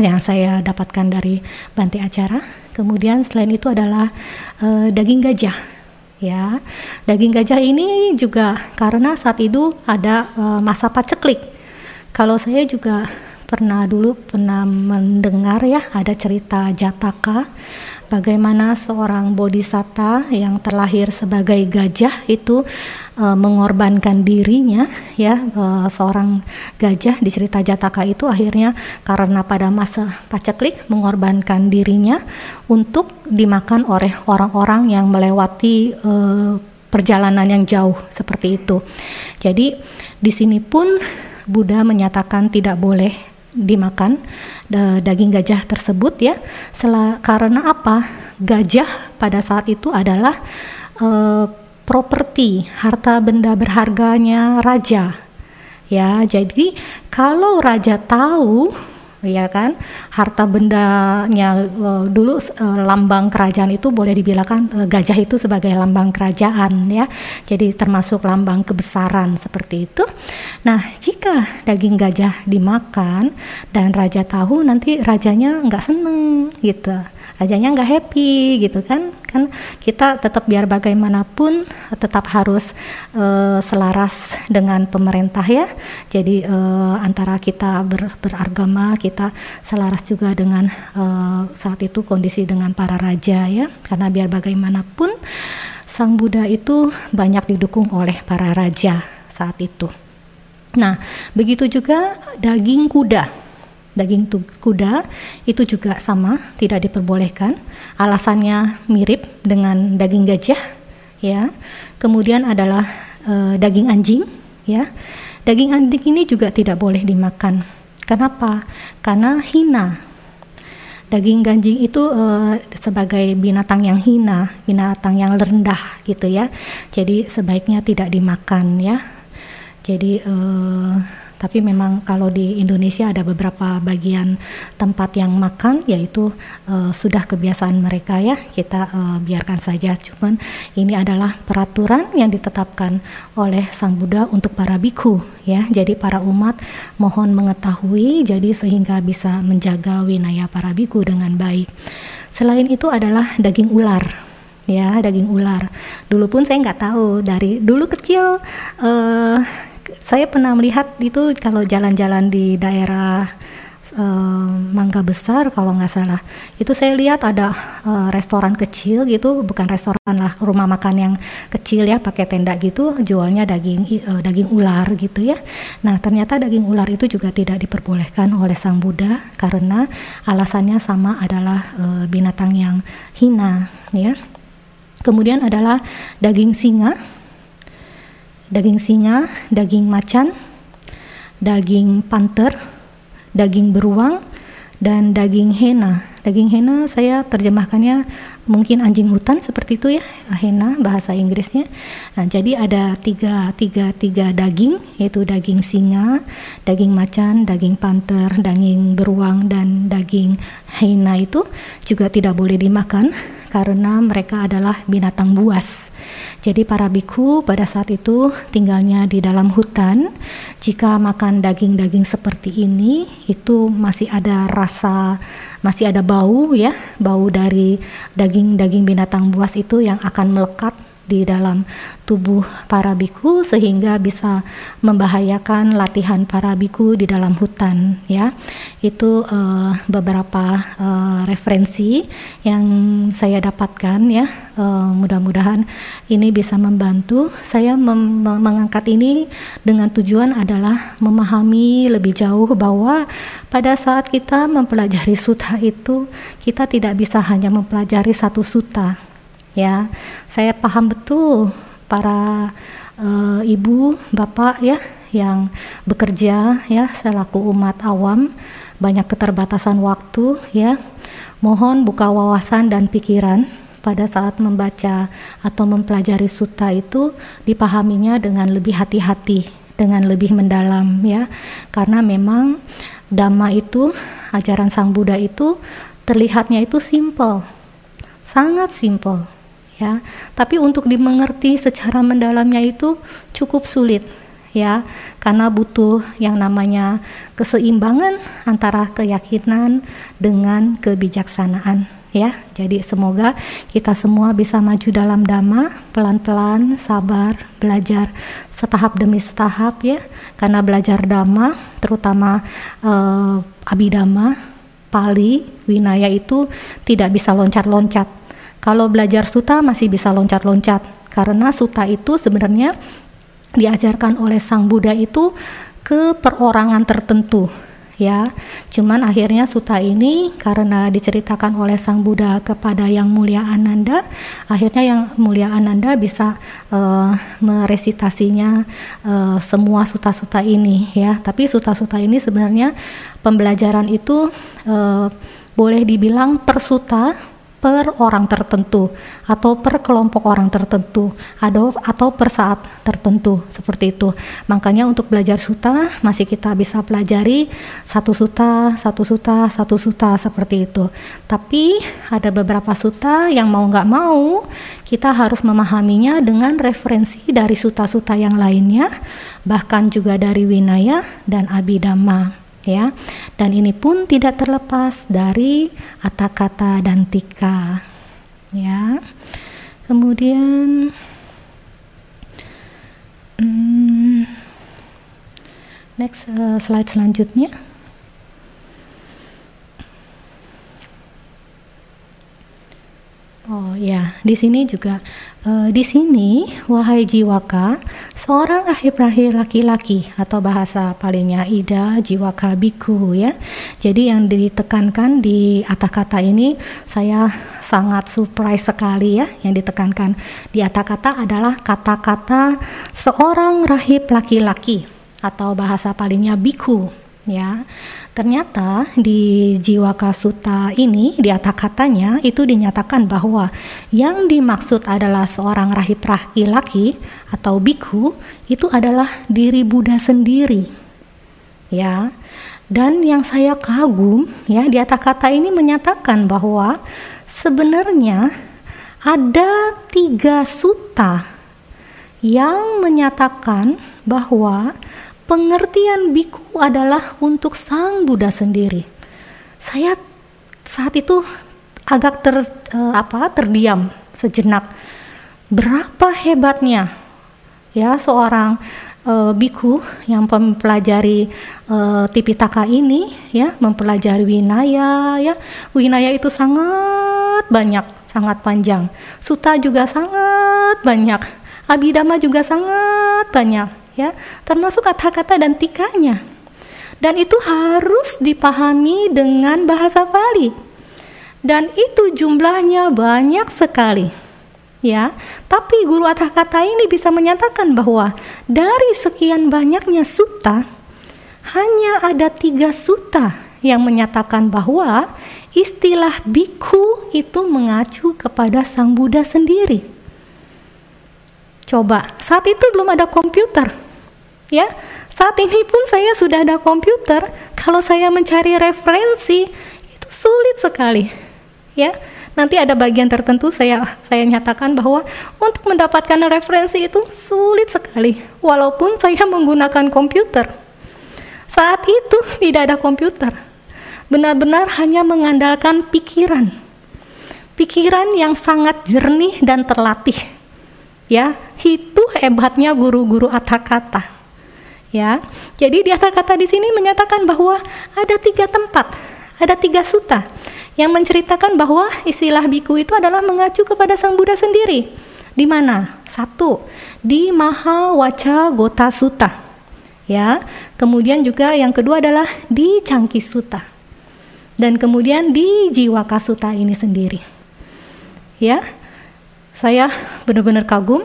yang saya dapatkan dari Bante Acara. Kemudian selain itu adalah e, daging gajah ya. Daging gajah ini juga karena saat itu ada uh, masa paceklik. Kalau saya juga pernah dulu pernah mendengar ya ada cerita Jataka bagaimana seorang bodhisatta yang terlahir sebagai gajah itu uh, mengorbankan dirinya ya uh, seorang gajah di cerita Jataka itu akhirnya karena pada masa paceklik mengorbankan dirinya untuk dimakan oleh orang-orang yang melewati uh, perjalanan yang jauh seperti itu. Jadi di sini pun Buddha menyatakan tidak boleh dimakan daging gajah tersebut ya. Karena apa? Gajah pada saat itu adalah uh, properti, harta benda berharganya raja. Ya, jadi kalau raja tahu ya kan harta bendanya uh, dulu uh, lambang kerajaan itu boleh dibilangkan uh, gajah itu sebagai lambang kerajaan ya. Jadi termasuk lambang kebesaran seperti itu. Nah jika daging gajah dimakan dan raja tahu nanti rajanya nggak seneng gitu rajanya nggak happy gitu kan. Kan kita tetap biar bagaimanapun tetap harus uh, selaras dengan pemerintah ya. Jadi uh, antara kita ber, beragama kita selaras juga dengan uh, saat itu kondisi dengan para raja ya. Karena biar bagaimanapun sang Buddha itu banyak didukung oleh para raja saat itu. Nah begitu juga daging kuda daging kuda itu juga sama tidak diperbolehkan. Alasannya mirip dengan daging gajah ya. Kemudian adalah e, daging anjing ya. Daging anjing ini juga tidak boleh dimakan. Kenapa? Karena hina. Daging ganjing itu e, sebagai binatang yang hina binatang yang rendah gitu ya. Jadi sebaiknya tidak dimakan ya. Jadi e, tapi memang kalau di Indonesia ada beberapa bagian tempat yang makan yaitu uh, sudah kebiasaan mereka ya kita uh, biarkan saja. Cuman ini adalah peraturan yang ditetapkan oleh Sang Buddha untuk para biku ya. Jadi para umat mohon mengetahui jadi sehingga bisa menjaga winaya para biku dengan baik. Selain itu adalah daging ular ya daging ular. Dulu pun saya nggak tahu dari dulu kecil uh, saya pernah melihat itu kalau jalan-jalan di daerah uh, Mangga Besar kalau nggak salah. Itu saya lihat ada uh, restoran kecil gitu bukan restoran lah rumah makan yang kecil ya pakai tenda gitu jualnya daging uh, daging ular gitu ya. Nah ternyata daging ular itu juga tidak diperbolehkan oleh sang Buddha karena alasannya sama adalah uh, binatang yang hina ya. Kemudian adalah daging singa daging singa, daging macan, daging panter, daging beruang, dan daging hena. Daging hena saya terjemahkannya mungkin anjing hutan seperti itu ya, hena bahasa Inggrisnya. Nah, jadi ada tiga, tiga, tiga daging, yaitu daging singa, daging macan, daging panter, daging beruang, dan daging hena itu juga tidak boleh dimakan karena mereka adalah binatang buas. Jadi para biku pada saat itu tinggalnya di dalam hutan. Jika makan daging-daging seperti ini, itu masih ada rasa, masih ada bau ya, bau dari daging-daging binatang buas itu yang akan melekat di dalam tubuh para biku sehingga bisa membahayakan latihan para biku di dalam hutan ya. Itu uh, beberapa uh, referensi yang saya dapatkan ya. Uh, mudah-mudahan ini bisa membantu. Saya mem mengangkat ini dengan tujuan adalah memahami lebih jauh bahwa pada saat kita mempelajari suta itu kita tidak bisa hanya mempelajari satu suta ya saya paham betul para uh, ibu bapak ya yang bekerja ya selaku umat awam. Banyak keterbatasan waktu ya. Mohon buka wawasan dan pikiran pada saat membaca atau mempelajari suta itu dipahaminya dengan lebih hati-hati dengan lebih mendalam ya. Karena memang dhamma itu ajaran sang Buddha itu terlihatnya itu simple sangat simple ya. Tapi untuk dimengerti secara mendalamnya itu cukup sulit ya. Karena butuh yang namanya keseimbangan antara keyakinan dengan kebijaksanaan ya. Jadi semoga kita semua bisa maju dalam dhamma pelan-pelan sabar belajar setahap demi setahap ya. Karena belajar dhamma terutama eh, abidama pali winaya itu tidak bisa loncat-loncat kalau belajar suta masih bisa loncat-loncat karena suta itu sebenarnya diajarkan oleh Sang Buddha itu ke perorangan tertentu ya. Cuman akhirnya suta ini karena diceritakan oleh Sang Buddha kepada yang mulia Ananda, akhirnya yang mulia Ananda bisa uh, meresitasinya uh, semua suta-suta ini ya. Tapi suta-suta ini sebenarnya pembelajaran itu uh, boleh dibilang persuta per orang tertentu atau per kelompok orang tertentu atau atau per saat tertentu seperti itu. Makanya untuk belajar suta masih kita bisa pelajari satu suta, satu suta, satu suta seperti itu. Tapi ada beberapa suta yang mau nggak mau kita harus memahaminya dengan referensi dari suta-suta yang lainnya, bahkan juga dari Winaya dan Abhidhamma ya. Dan ini pun tidak terlepas dari kata-kata dan tika. Ya. Kemudian hmm, next uh, slide selanjutnya. Oh ya, di sini juga uh, di sini wahai jiwaka, seorang akhir-akhir laki-laki atau bahasa palingnya ida jiwaka biku ya. Jadi yang ditekankan di kata-kata ini saya sangat surprise sekali ya yang ditekankan di kata-kata adalah kata-kata seorang rahib laki-laki atau bahasa palingnya biku ya. Ternyata di Jiwa Kasuta ini di atas katanya itu dinyatakan bahwa yang dimaksud adalah seorang rahib laki-laki atau biku itu adalah diri Buddha sendiri. Ya. Dan yang saya kagum ya di atas kata ini menyatakan bahwa sebenarnya ada tiga suta yang menyatakan bahwa pengertian biku adalah untuk sang Buddha sendiri. Saya saat itu agak ter uh, apa terdiam sejenak. Berapa hebatnya ya seorang uh, biku yang mempelajari uh, Tipitaka ini ya, mempelajari Winaya ya. Winaya itu sangat banyak, sangat panjang. Suta juga sangat banyak. Abhidhamma juga sangat banyak ya termasuk kata-kata dan tikanya. Dan itu harus dipahami dengan bahasa Bali dan itu jumlahnya banyak sekali ya. Tapi guru atah kata ini bisa menyatakan bahwa dari sekian banyaknya suta hanya ada tiga suta yang menyatakan bahwa istilah biku itu mengacu kepada sang Buddha sendiri. Coba, saat itu belum ada komputer ya saat ini pun saya sudah ada komputer. Kalau saya mencari referensi itu sulit sekali. Ya nanti ada bagian tertentu saya saya nyatakan bahwa untuk mendapatkan referensi itu sulit sekali. Walaupun saya menggunakan komputer. Saat itu tidak ada komputer. Benar-benar hanya mengandalkan pikiran. Pikiran yang sangat jernih dan terlatih. Ya itu hebatnya guru-guru kata ya. Jadi di atas kata di sini menyatakan bahwa ada tiga tempat, ada tiga suta yang menceritakan bahwa istilah biku itu adalah mengacu kepada Sang Buddha sendiri. Di mana? Satu, di Maha Waca Gota Suta. Ya. Kemudian juga yang kedua adalah di Cangki Suta. Dan kemudian di Jiwaka Suta ini sendiri. Ya. Saya benar-benar kagum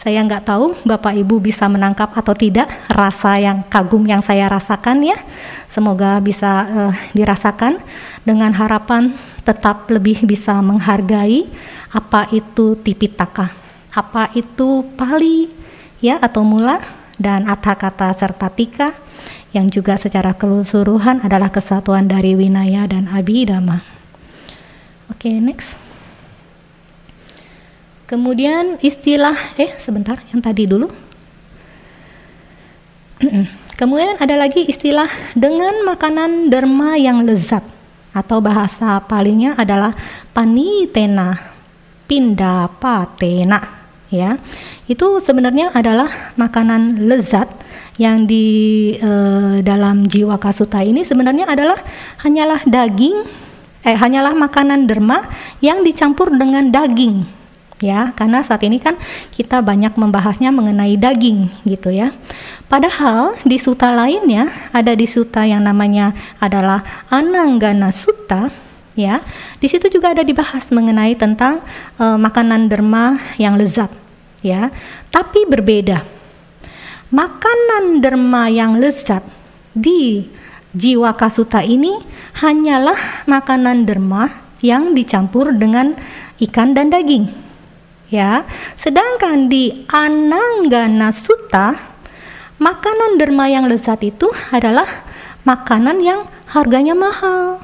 saya nggak tahu Bapak Ibu bisa menangkap atau tidak rasa yang kagum yang saya rasakan ya. Semoga bisa uh, dirasakan dengan harapan tetap lebih bisa menghargai apa itu tipitaka, apa itu pali ya atau mula dan atha kata serta tika yang juga secara keseluruhan adalah kesatuan dari winaya dan abhidhamma. Oke, okay, next. Kemudian istilah eh sebentar yang tadi dulu. Kemudian ada lagi istilah dengan makanan derma yang lezat atau bahasa palingnya adalah panitena pindapatena ya. Itu sebenarnya adalah makanan lezat yang di eh, dalam jiwa kasuta ini sebenarnya adalah hanyalah daging eh hanyalah makanan derma yang dicampur dengan daging ya karena saat ini kan kita banyak membahasnya mengenai daging gitu ya. Padahal di suta lainnya ada di suta yang namanya adalah Ananggana Sutta ya di situ juga ada dibahas mengenai tentang uh, makanan derma yang lezat ya. Tapi berbeda. Makanan derma yang lezat di jiwa kasuta ini hanyalah makanan derma yang dicampur dengan ikan dan daging ya. Sedangkan di Ananggana Sutta, makanan derma yang lezat itu adalah makanan yang harganya mahal.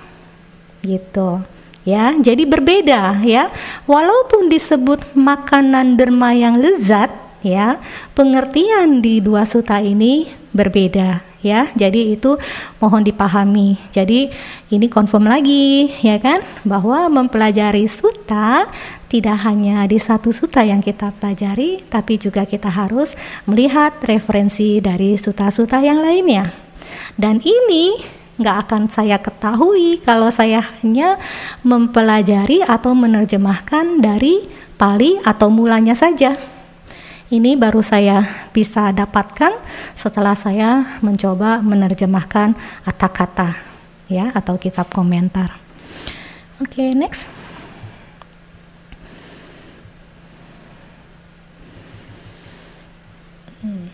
Gitu. Ya, jadi berbeda ya. Walaupun disebut makanan derma yang lezat, ya, pengertian di dua suta ini berbeda ya. Jadi itu mohon dipahami. Jadi ini confirm lagi ya kan bahwa mempelajari suta tidak hanya di satu suta yang kita pelajari, tapi juga kita harus melihat referensi dari suta-suta yang lainnya. Dan ini nggak akan saya ketahui kalau saya hanya mempelajari atau menerjemahkan dari Pali atau mulanya saja. Ini baru saya bisa dapatkan setelah saya mencoba menerjemahkan kata-kata ya atau kitab komentar. Oke, okay, next. Hmm.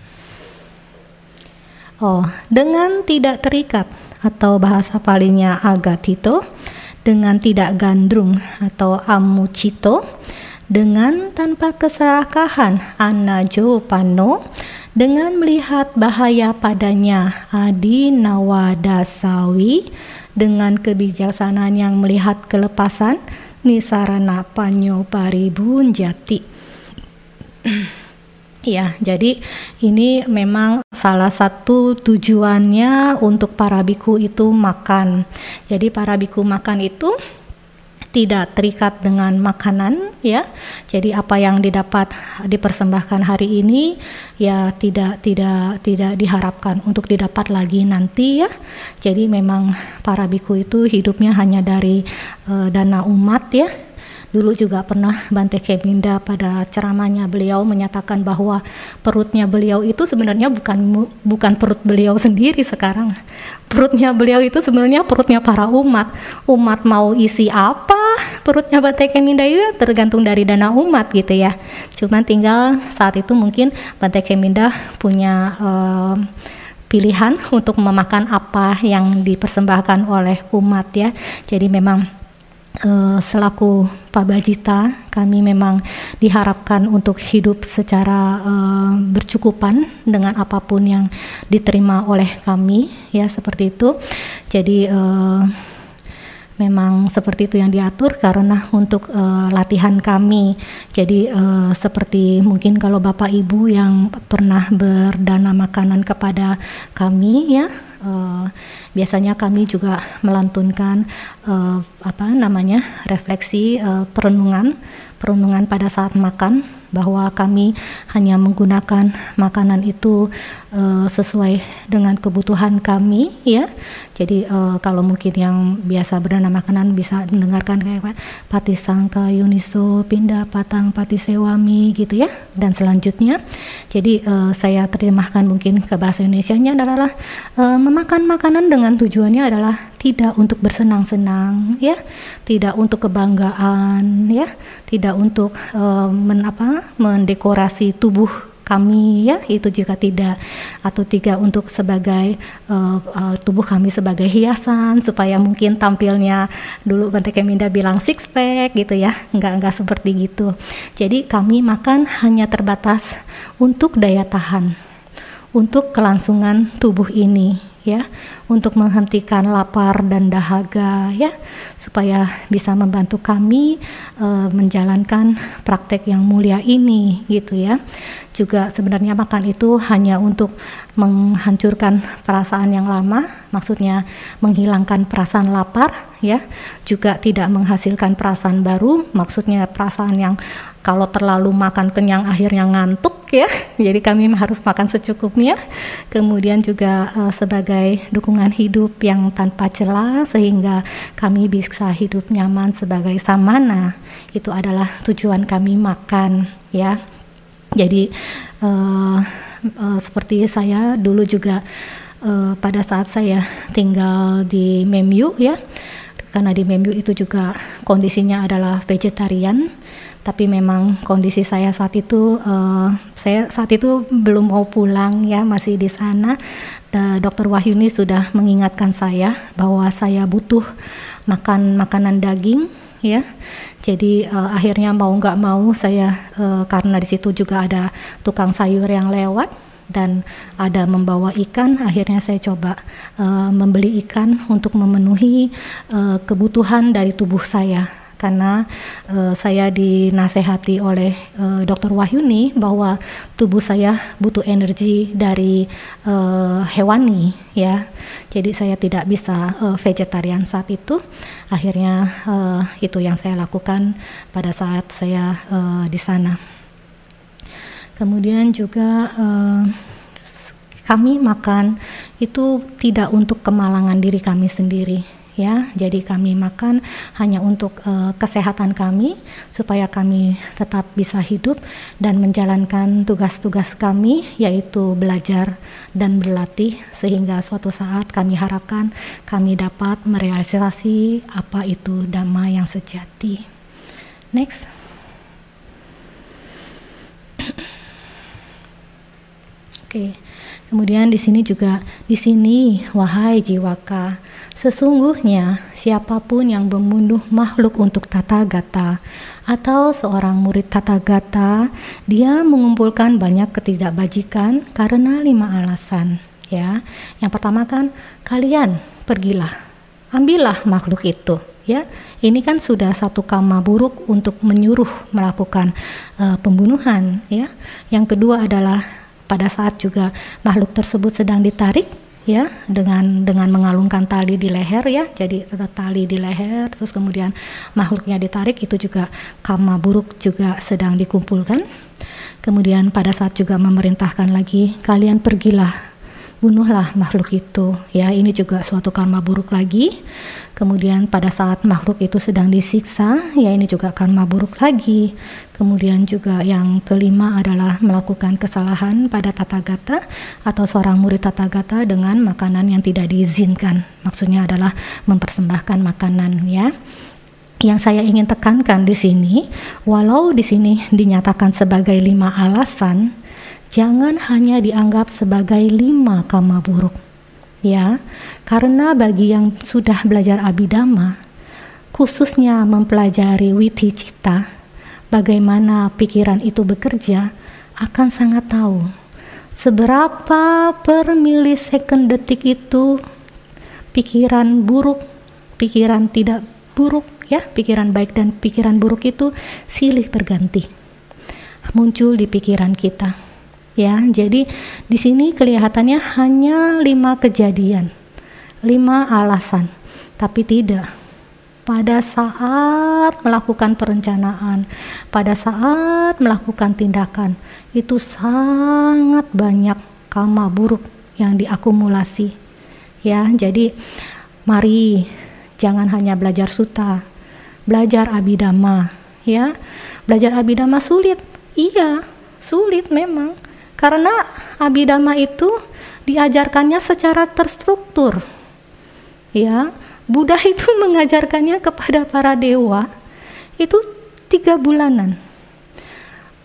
Oh, dengan tidak terikat atau bahasa palingnya agatito, dengan tidak gandrung atau amucito, dengan tanpa keserakahan anajo pano, dengan melihat bahaya padanya adi nawadasawi, dengan kebijaksanaan yang melihat kelepasan nisarana panyo paribun jati. Ya, jadi ini memang salah satu tujuannya untuk para biku itu makan. Jadi para biku makan itu tidak terikat dengan makanan ya. Jadi apa yang didapat dipersembahkan hari ini ya tidak tidak tidak diharapkan untuk didapat lagi nanti ya. Jadi memang para biku itu hidupnya hanya dari uh, dana umat ya Dulu juga pernah Bante Keminda pada ceramahnya beliau menyatakan bahwa perutnya beliau itu sebenarnya bukan bukan perut beliau sendiri sekarang. Perutnya beliau itu sebenarnya perutnya para umat. Umat mau isi apa? Perutnya Bante Keminda itu tergantung dari dana umat gitu ya. Cuman tinggal saat itu mungkin Bante Keminda punya uh, pilihan untuk memakan apa yang dipersembahkan oleh umat ya. Jadi memang uh, selaku Pak Bajita, kami memang diharapkan untuk hidup secara uh, bercukupan dengan apa pun yang diterima oleh kami, ya seperti itu. Jadi uh, memang seperti itu yang diatur karena untuk uh, latihan kami. Jadi uh, seperti mungkin kalau Bapak Ibu yang pernah berdana makanan kepada kami, ya. Uh, biasanya kami juga melantunkan uh, apa namanya refleksi uh, perenungan perenungan pada saat makan bahwa kami hanya menggunakan makanan itu uh, sesuai dengan kebutuhan kami ya jadi uh, kalau mungkin yang biasa berdana makanan bisa mendengarkan kayak pati sangka yuniso pindah patang pati sewami gitu ya. Dan selanjutnya jadi uh, saya terjemahkan mungkin ke bahasa Indonesia-nya adalah uh, memakan makanan dengan tujuannya adalah tidak untuk bersenang-senang ya tidak untuk kebanggaan ya tidak untuk uh, men, apa, mendekorasi tubuh kami ya itu juga tidak atau tiga untuk sebagai uh, uh, tubuh kami sebagai hiasan supaya mungkin tampilnya dulu Bante Keminda bilang six pack gitu ya enggak enggak seperti gitu. Jadi kami makan hanya terbatas untuk daya tahan untuk kelangsungan tubuh ini ya untuk menghentikan lapar dan dahaga ya supaya bisa membantu kami uh, menjalankan praktek yang mulia ini gitu ya juga sebenarnya makan itu hanya untuk menghancurkan perasaan yang lama, maksudnya menghilangkan perasaan lapar ya, juga tidak menghasilkan perasaan baru, maksudnya perasaan yang kalau terlalu makan kenyang akhirnya ngantuk ya. Jadi kami harus makan secukupnya. Kemudian juga uh, sebagai dukungan hidup yang tanpa celah sehingga kami bisa hidup nyaman sebagai samana. Itu adalah tujuan kami makan ya. Jadi uh, uh, seperti saya dulu juga uh, pada saat saya tinggal di Memyu ya. Karena di Memyu itu juga kondisinya adalah vegetarian tapi memang kondisi saya saat itu uh, saya saat itu belum mau pulang ya masih di sana dokter Wahyuni sudah mengingatkan saya bahwa saya butuh makan makanan daging ya jadi uh, akhirnya mau nggak mau saya uh, karena di situ juga ada tukang sayur yang lewat dan ada membawa ikan akhirnya saya coba uh, membeli ikan untuk memenuhi uh, kebutuhan dari tubuh saya karena uh, saya dinasehati oleh uh, Dr. Wahyuni bahwa tubuh saya butuh energi dari uh, hewani ya. Jadi saya tidak bisa uh, vegetarian saat itu. Akhirnya uh, itu yang saya lakukan pada saat saya uh, di sana. Kemudian juga uh, kami makan itu tidak untuk kemalangan diri kami sendiri ya. Jadi kami makan hanya untuk uh, kesehatan kami supaya kami tetap bisa hidup dan menjalankan tugas-tugas kami yaitu belajar dan berlatih sehingga suatu saat kami harapkan kami dapat merealisasi apa itu dhamma yang sejati. Next. Oke. Okay. Kemudian di sini juga di sini wahai jiwaka Sesungguhnya siapa pun yang membunuh makhluk untuk tata gata atau seorang murid tata gata, dia mengumpulkan banyak ketidakbajikan karena lima alasan. Ya, yang pertama kan kalian pergilah, ambillah makhluk itu. Ya, ini kan sudah satu kama buruk untuk menyuruh melakukan uh, pembunuhan. Ya, yang kedua adalah pada saat juga makhluk tersebut sedang ditarik ya dengan dengan mengalungkan tali di leher ya. Jadi tali di leher terus kemudian makhluknya ditarik itu juga kama buruk juga sedang dikumpulkan. Kemudian pada saat juga memerintahkan lagi kalian pergilah bunuhlah makhluk itu. Ya ini juga suatu karma buruk lagi. Kemudian pada saat makhluk itu sedang disiksa ya ini juga karma buruk lagi. Kemudian juga yang kelima adalah melakukan kesalahan pada tata gata atau seorang murid tata gata dengan makanan yang tidak diizinkan. Maksudnya adalah mempersembahkan makanan ya. Yang saya ingin tekankan di sini, walau di sini dinyatakan sebagai lima alasan, jangan hanya dianggap sebagai lima kama buruk. Ya, karena bagi yang sudah belajar abidama, khususnya mempelajari witi cita, bagaimana pikiran itu bekerja, akan sangat tahu seberapa per milisecond detik itu pikiran buruk, pikiran tidak buruk, ya, pikiran baik dan pikiran buruk itu silih berganti muncul di pikiran kita ya jadi di sini kelihatannya hanya lima kejadian lima alasan tapi tidak. Pada saat melakukan perencanaan pada saat melakukan tindakan itu sangat banyak kama buruk yang diakumulasi. Ya jadi mari jangan hanya belajar suta belajar abidama ya. Belajar abidama sulit. Iya sulit memang karena abidama itu diajarkannya secara terstruktur. Ya, Buddha itu mengajarkannya kepada para dewa itu tiga bulanan.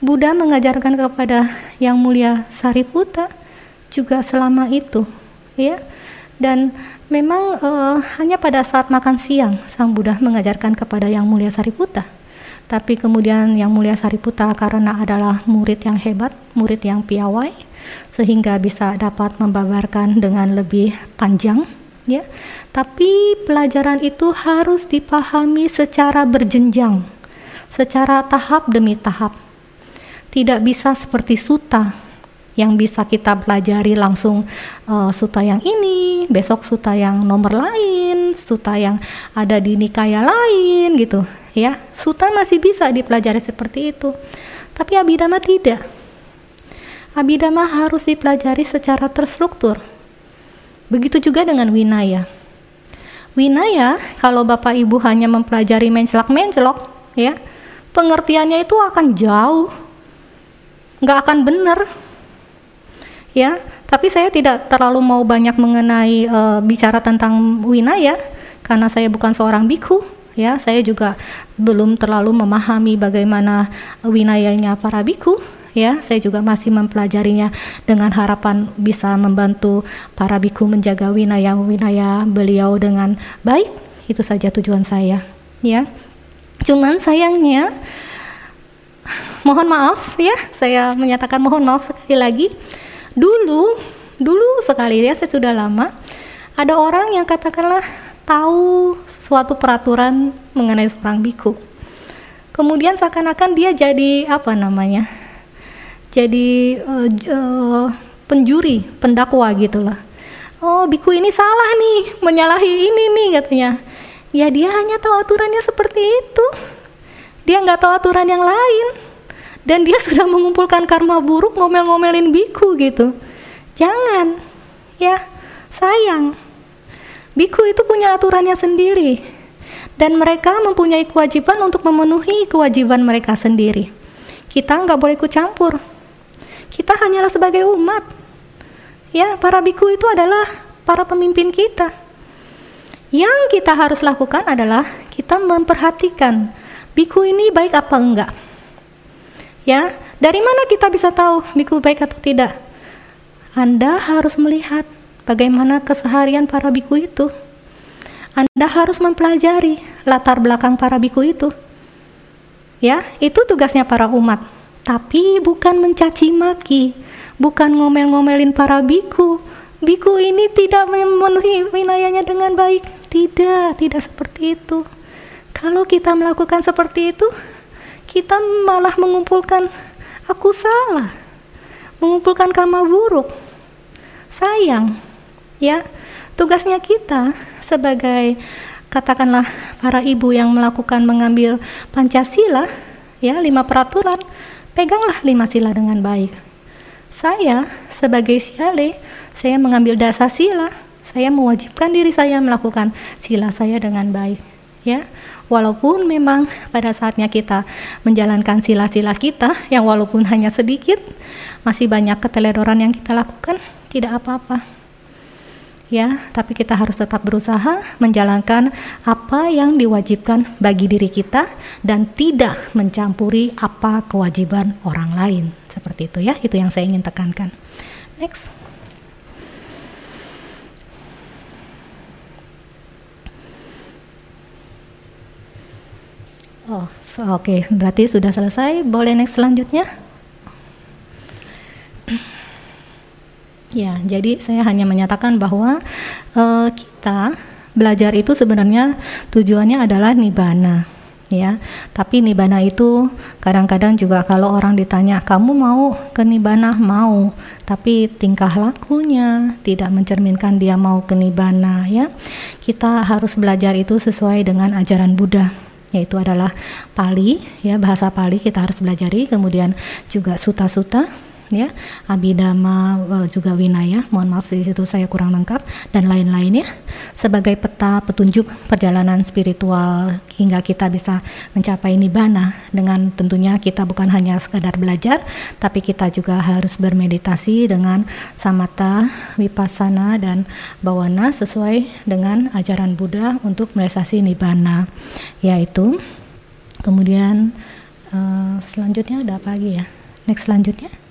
Buddha mengajarkan kepada yang mulia Sariputta juga selama itu, ya. Dan memang uh, hanya pada saat makan siang sang Buddha mengajarkan kepada yang mulia Sariputta tapi kemudian yang mulia Sariputta karena adalah murid yang hebat, murid yang piawai, sehingga bisa dapat membabarkan dengan lebih panjang, ya. Tapi pelajaran itu harus dipahami secara berjenjang, secara tahap demi tahap. Tidak bisa seperti suta yang bisa kita pelajari langsung uh, suta yang ini, besok suta yang nomor lain, suta yang ada di nikaya lain gitu. Ya suta masih bisa dipelajari seperti itu. Tapi abidama tidak. Abidama harus dipelajari secara terstruktur. Begitu juga dengan Winaya. Winaya, kalau Bapak Ibu hanya mempelajari mencelak-mencelok, ya, pengertiannya itu akan jauh, nggak akan benar, ya. Tapi saya tidak terlalu mau banyak mengenai uh, bicara tentang Winaya, karena saya bukan seorang biku, ya. Saya juga belum terlalu memahami bagaimana winayanya para biku, ya saya juga masih mempelajarinya dengan harapan bisa membantu para biku menjaga winaya winaya beliau dengan baik itu saja tujuan saya ya cuman sayangnya mohon maaf ya saya menyatakan mohon maaf sekali lagi dulu dulu sekali ya saya sudah lama ada orang yang katakanlah tahu suatu peraturan mengenai seorang biku kemudian seakan-akan dia jadi apa namanya jadi uh, penjuri, pendakwa gitulah. Oh, biku ini salah nih, menyalahi ini nih katanya. Ya dia hanya tahu aturannya seperti itu. Dia nggak tahu aturan yang lain. Dan dia sudah mengumpulkan karma buruk ngomel-ngomelin biku gitu. Jangan, ya sayang. Biku itu punya aturannya sendiri. Dan mereka mempunyai kewajiban untuk memenuhi kewajiban mereka sendiri. Kita nggak boleh ikut campur kita hanyalah sebagai umat. Ya, para biku itu adalah para pemimpin kita. Yang kita harus lakukan adalah kita memperhatikan biku ini baik apa enggak. Ya, dari mana kita bisa tahu biku baik atau tidak? Anda harus melihat bagaimana keseharian para biku itu. Anda harus mempelajari latar belakang para biku itu. Ya, itu tugasnya para umat tapi bukan mencaci maki, bukan ngomel-ngomelin para biku. Biku ini tidak memenuhi wilayahnya dengan baik. Tidak, tidak seperti itu. Kalau kita melakukan seperti itu, kita malah mengumpulkan aku salah, mengumpulkan karma buruk. Sayang, ya. Tugasnya kita sebagai katakanlah para ibu yang melakukan mengambil Pancasila, ya, lima peraturan peganglah lima sila dengan baik. Saya sebagai siale, saya mengambil dasar sila, saya mewajibkan diri saya melakukan sila saya dengan baik. Ya, walaupun memang pada saatnya kita menjalankan sila-sila kita yang walaupun hanya sedikit, masih banyak keteledoran yang kita lakukan, tidak apa-apa ya, tapi kita harus tetap berusaha menjalankan apa yang diwajibkan bagi diri kita dan tidak mencampuri apa kewajiban orang lain. Seperti itu ya, itu yang saya ingin tekankan. Next. Oh, so, oke, okay. berarti sudah selesai. Boleh next selanjutnya? Ya, jadi saya hanya menyatakan bahwa uh, kita belajar itu sebenarnya tujuannya adalah nibana ya. Tapi nibana itu kadang-kadang juga kalau orang ditanya, "Kamu mau ke nibana?" Mau, tapi tingkah lakunya tidak mencerminkan dia mau ke nibana ya. Kita harus belajar itu sesuai dengan ajaran Buddha yaitu adalah Pali ya bahasa Pali kita harus belajari kemudian juga suta-suta ya. Abidama eh, juga Winaya mohon maaf di situ saya kurang lengkap dan lain-lainnya sebagai peta petunjuk perjalanan spiritual hingga kita bisa mencapai nibana dengan tentunya kita bukan hanya sekadar belajar tapi kita juga harus bermeditasi dengan samatha vipassana dan bawana sesuai dengan ajaran Buddha untuk merealisasi nibana yaitu kemudian uh, selanjutnya ada apa lagi ya? Next selanjutnya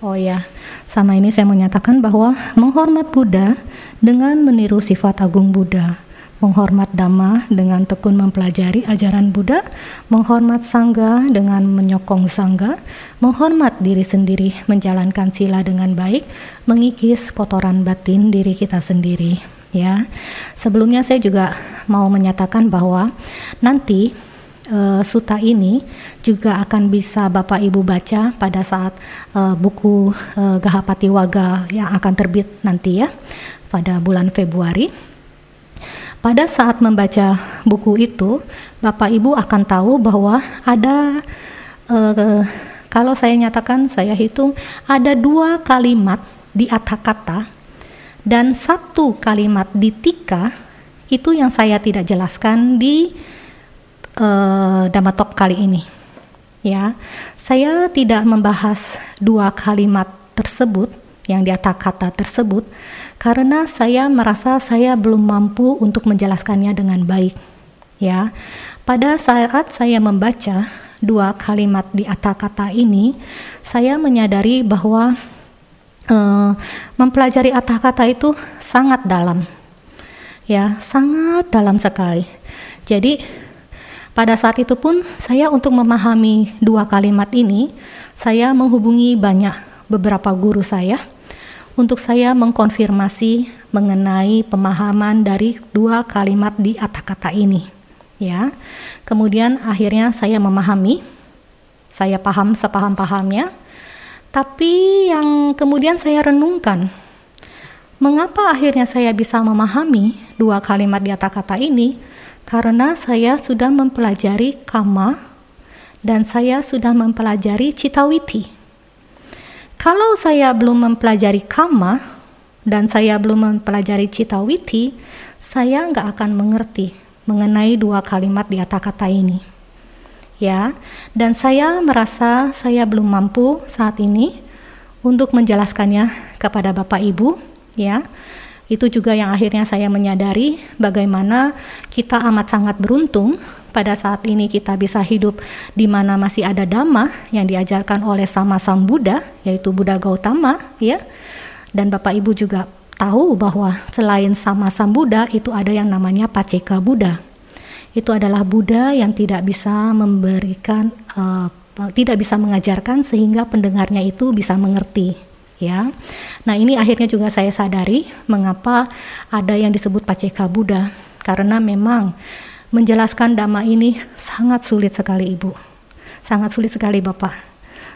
Oh ya, sama ini saya menyatakan bahwa menghormat Buddha dengan meniru sifat agung Buddha, menghormat Dhamma dengan tekun mempelajari ajaran Buddha, menghormat Sangga dengan menyokong Sangga, menghormat diri sendiri menjalankan sila dengan baik, mengikis kotoran batin diri kita sendiri. Ya, sebelumnya saya juga mau menyatakan bahwa nanti uh, suta ini juga akan bisa Bapak Ibu baca pada saat uh, buku uh, Gahapati Waga yang akan terbit nanti ya pada bulan Februari. Pada saat membaca buku itu, Bapak Ibu akan tahu bahwa ada kalau saya nyatakan saya hitung ada dua kalimat di kata dan satu kalimat di tika itu yang saya tidak jelaskan di uh, Damatok kali ini. Ya, saya tidak membahas dua kalimat tersebut yang di kata tersebut karena saya merasa saya belum mampu untuk menjelaskannya dengan baik. Ya, pada saat saya membaca dua kalimat di atas kata ini, saya menyadari bahwa uh, mempelajari atas kata itu sangat dalam, ya, sangat dalam sekali. Jadi pada saat itu pun saya untuk memahami dua kalimat ini, saya menghubungi banyak beberapa guru saya untuk saya mengkonfirmasi mengenai pemahaman dari dua kalimat di atas kata ini ya. Kemudian akhirnya saya memahami, saya paham sepaham-pahamnya. Tapi yang kemudian saya renungkan, mengapa akhirnya saya bisa memahami dua kalimat di atas kata ini? Karena saya sudah mempelajari kama dan saya sudah mempelajari citawiti. Kalau saya belum mempelajari kama dan saya belum mempelajari citawiti, saya nggak akan mengerti mengenai dua kalimat di atas kata ini. Ya, dan saya merasa saya belum mampu saat ini untuk menjelaskannya kepada Bapak Ibu, ya. Itu juga yang akhirnya saya menyadari bagaimana kita amat sangat beruntung pada saat ini kita bisa hidup di mana masih ada dhamma yang diajarkan oleh sama Sang Buddha, yaitu Buddha Gautama, ya. Dan Bapak Ibu juga tahu bahwa selain sama Sang Buddha itu ada yang namanya Paceka Buddha. Itu adalah Buddha yang tidak bisa memberikan uh, tidak bisa mengajarkan sehingga pendengarnya itu bisa mengerti ya. Nah, ini akhirnya juga saya sadari mengapa ada yang disebut Paceka Buddha karena memang menjelaskan dhamma ini sangat sulit sekali Ibu. Sangat sulit sekali Bapak.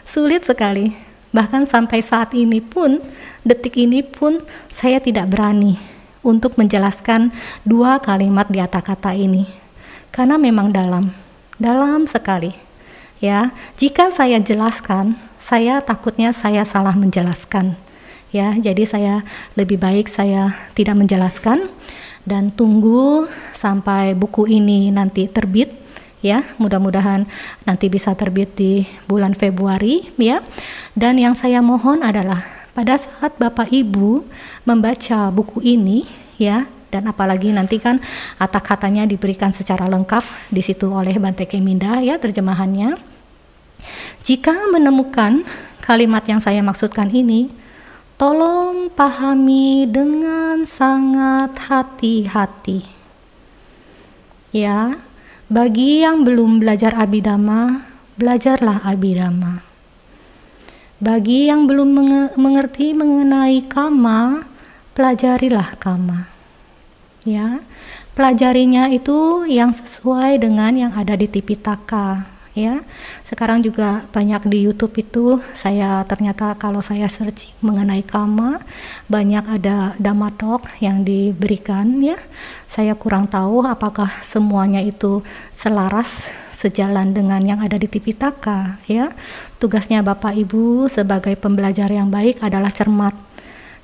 Sulit sekali Bahkan sampai saat ini pun, detik ini pun saya tidak berani untuk menjelaskan dua kalimat di atas kata ini. Karena memang dalam, dalam sekali. Ya, jika saya jelaskan, saya takutnya saya salah menjelaskan. Ya, jadi saya lebih baik saya tidak menjelaskan dan tunggu sampai buku ini nanti terbit ya. Mudah-mudahan nanti bisa terbit di bulan Februari ya. Dan yang saya mohon adalah pada saat Bapak Ibu membaca buku ini ya dan apalagi nanti kan atak katanya diberikan secara lengkap di situ oleh Bante Keminda ya terjemahannya jika menemukan kalimat yang saya maksudkan ini tolong pahami dengan sangat hati-hati ya bagi yang belum belajar abidama, belajarlah abidama. Bagi yang belum mengerti mengenai kama, pelajarilah kama. Ya, pelajarinya itu yang sesuai dengan yang ada di Tipitaka ya. Sekarang juga banyak di YouTube itu saya ternyata kalau saya searching mengenai kama banyak ada damatok yang diberikan ya. Saya kurang tahu apakah semuanya itu selaras sejalan dengan yang ada di Tipitaka ya. Tugasnya Bapak Ibu sebagai pembelajar yang baik adalah cermat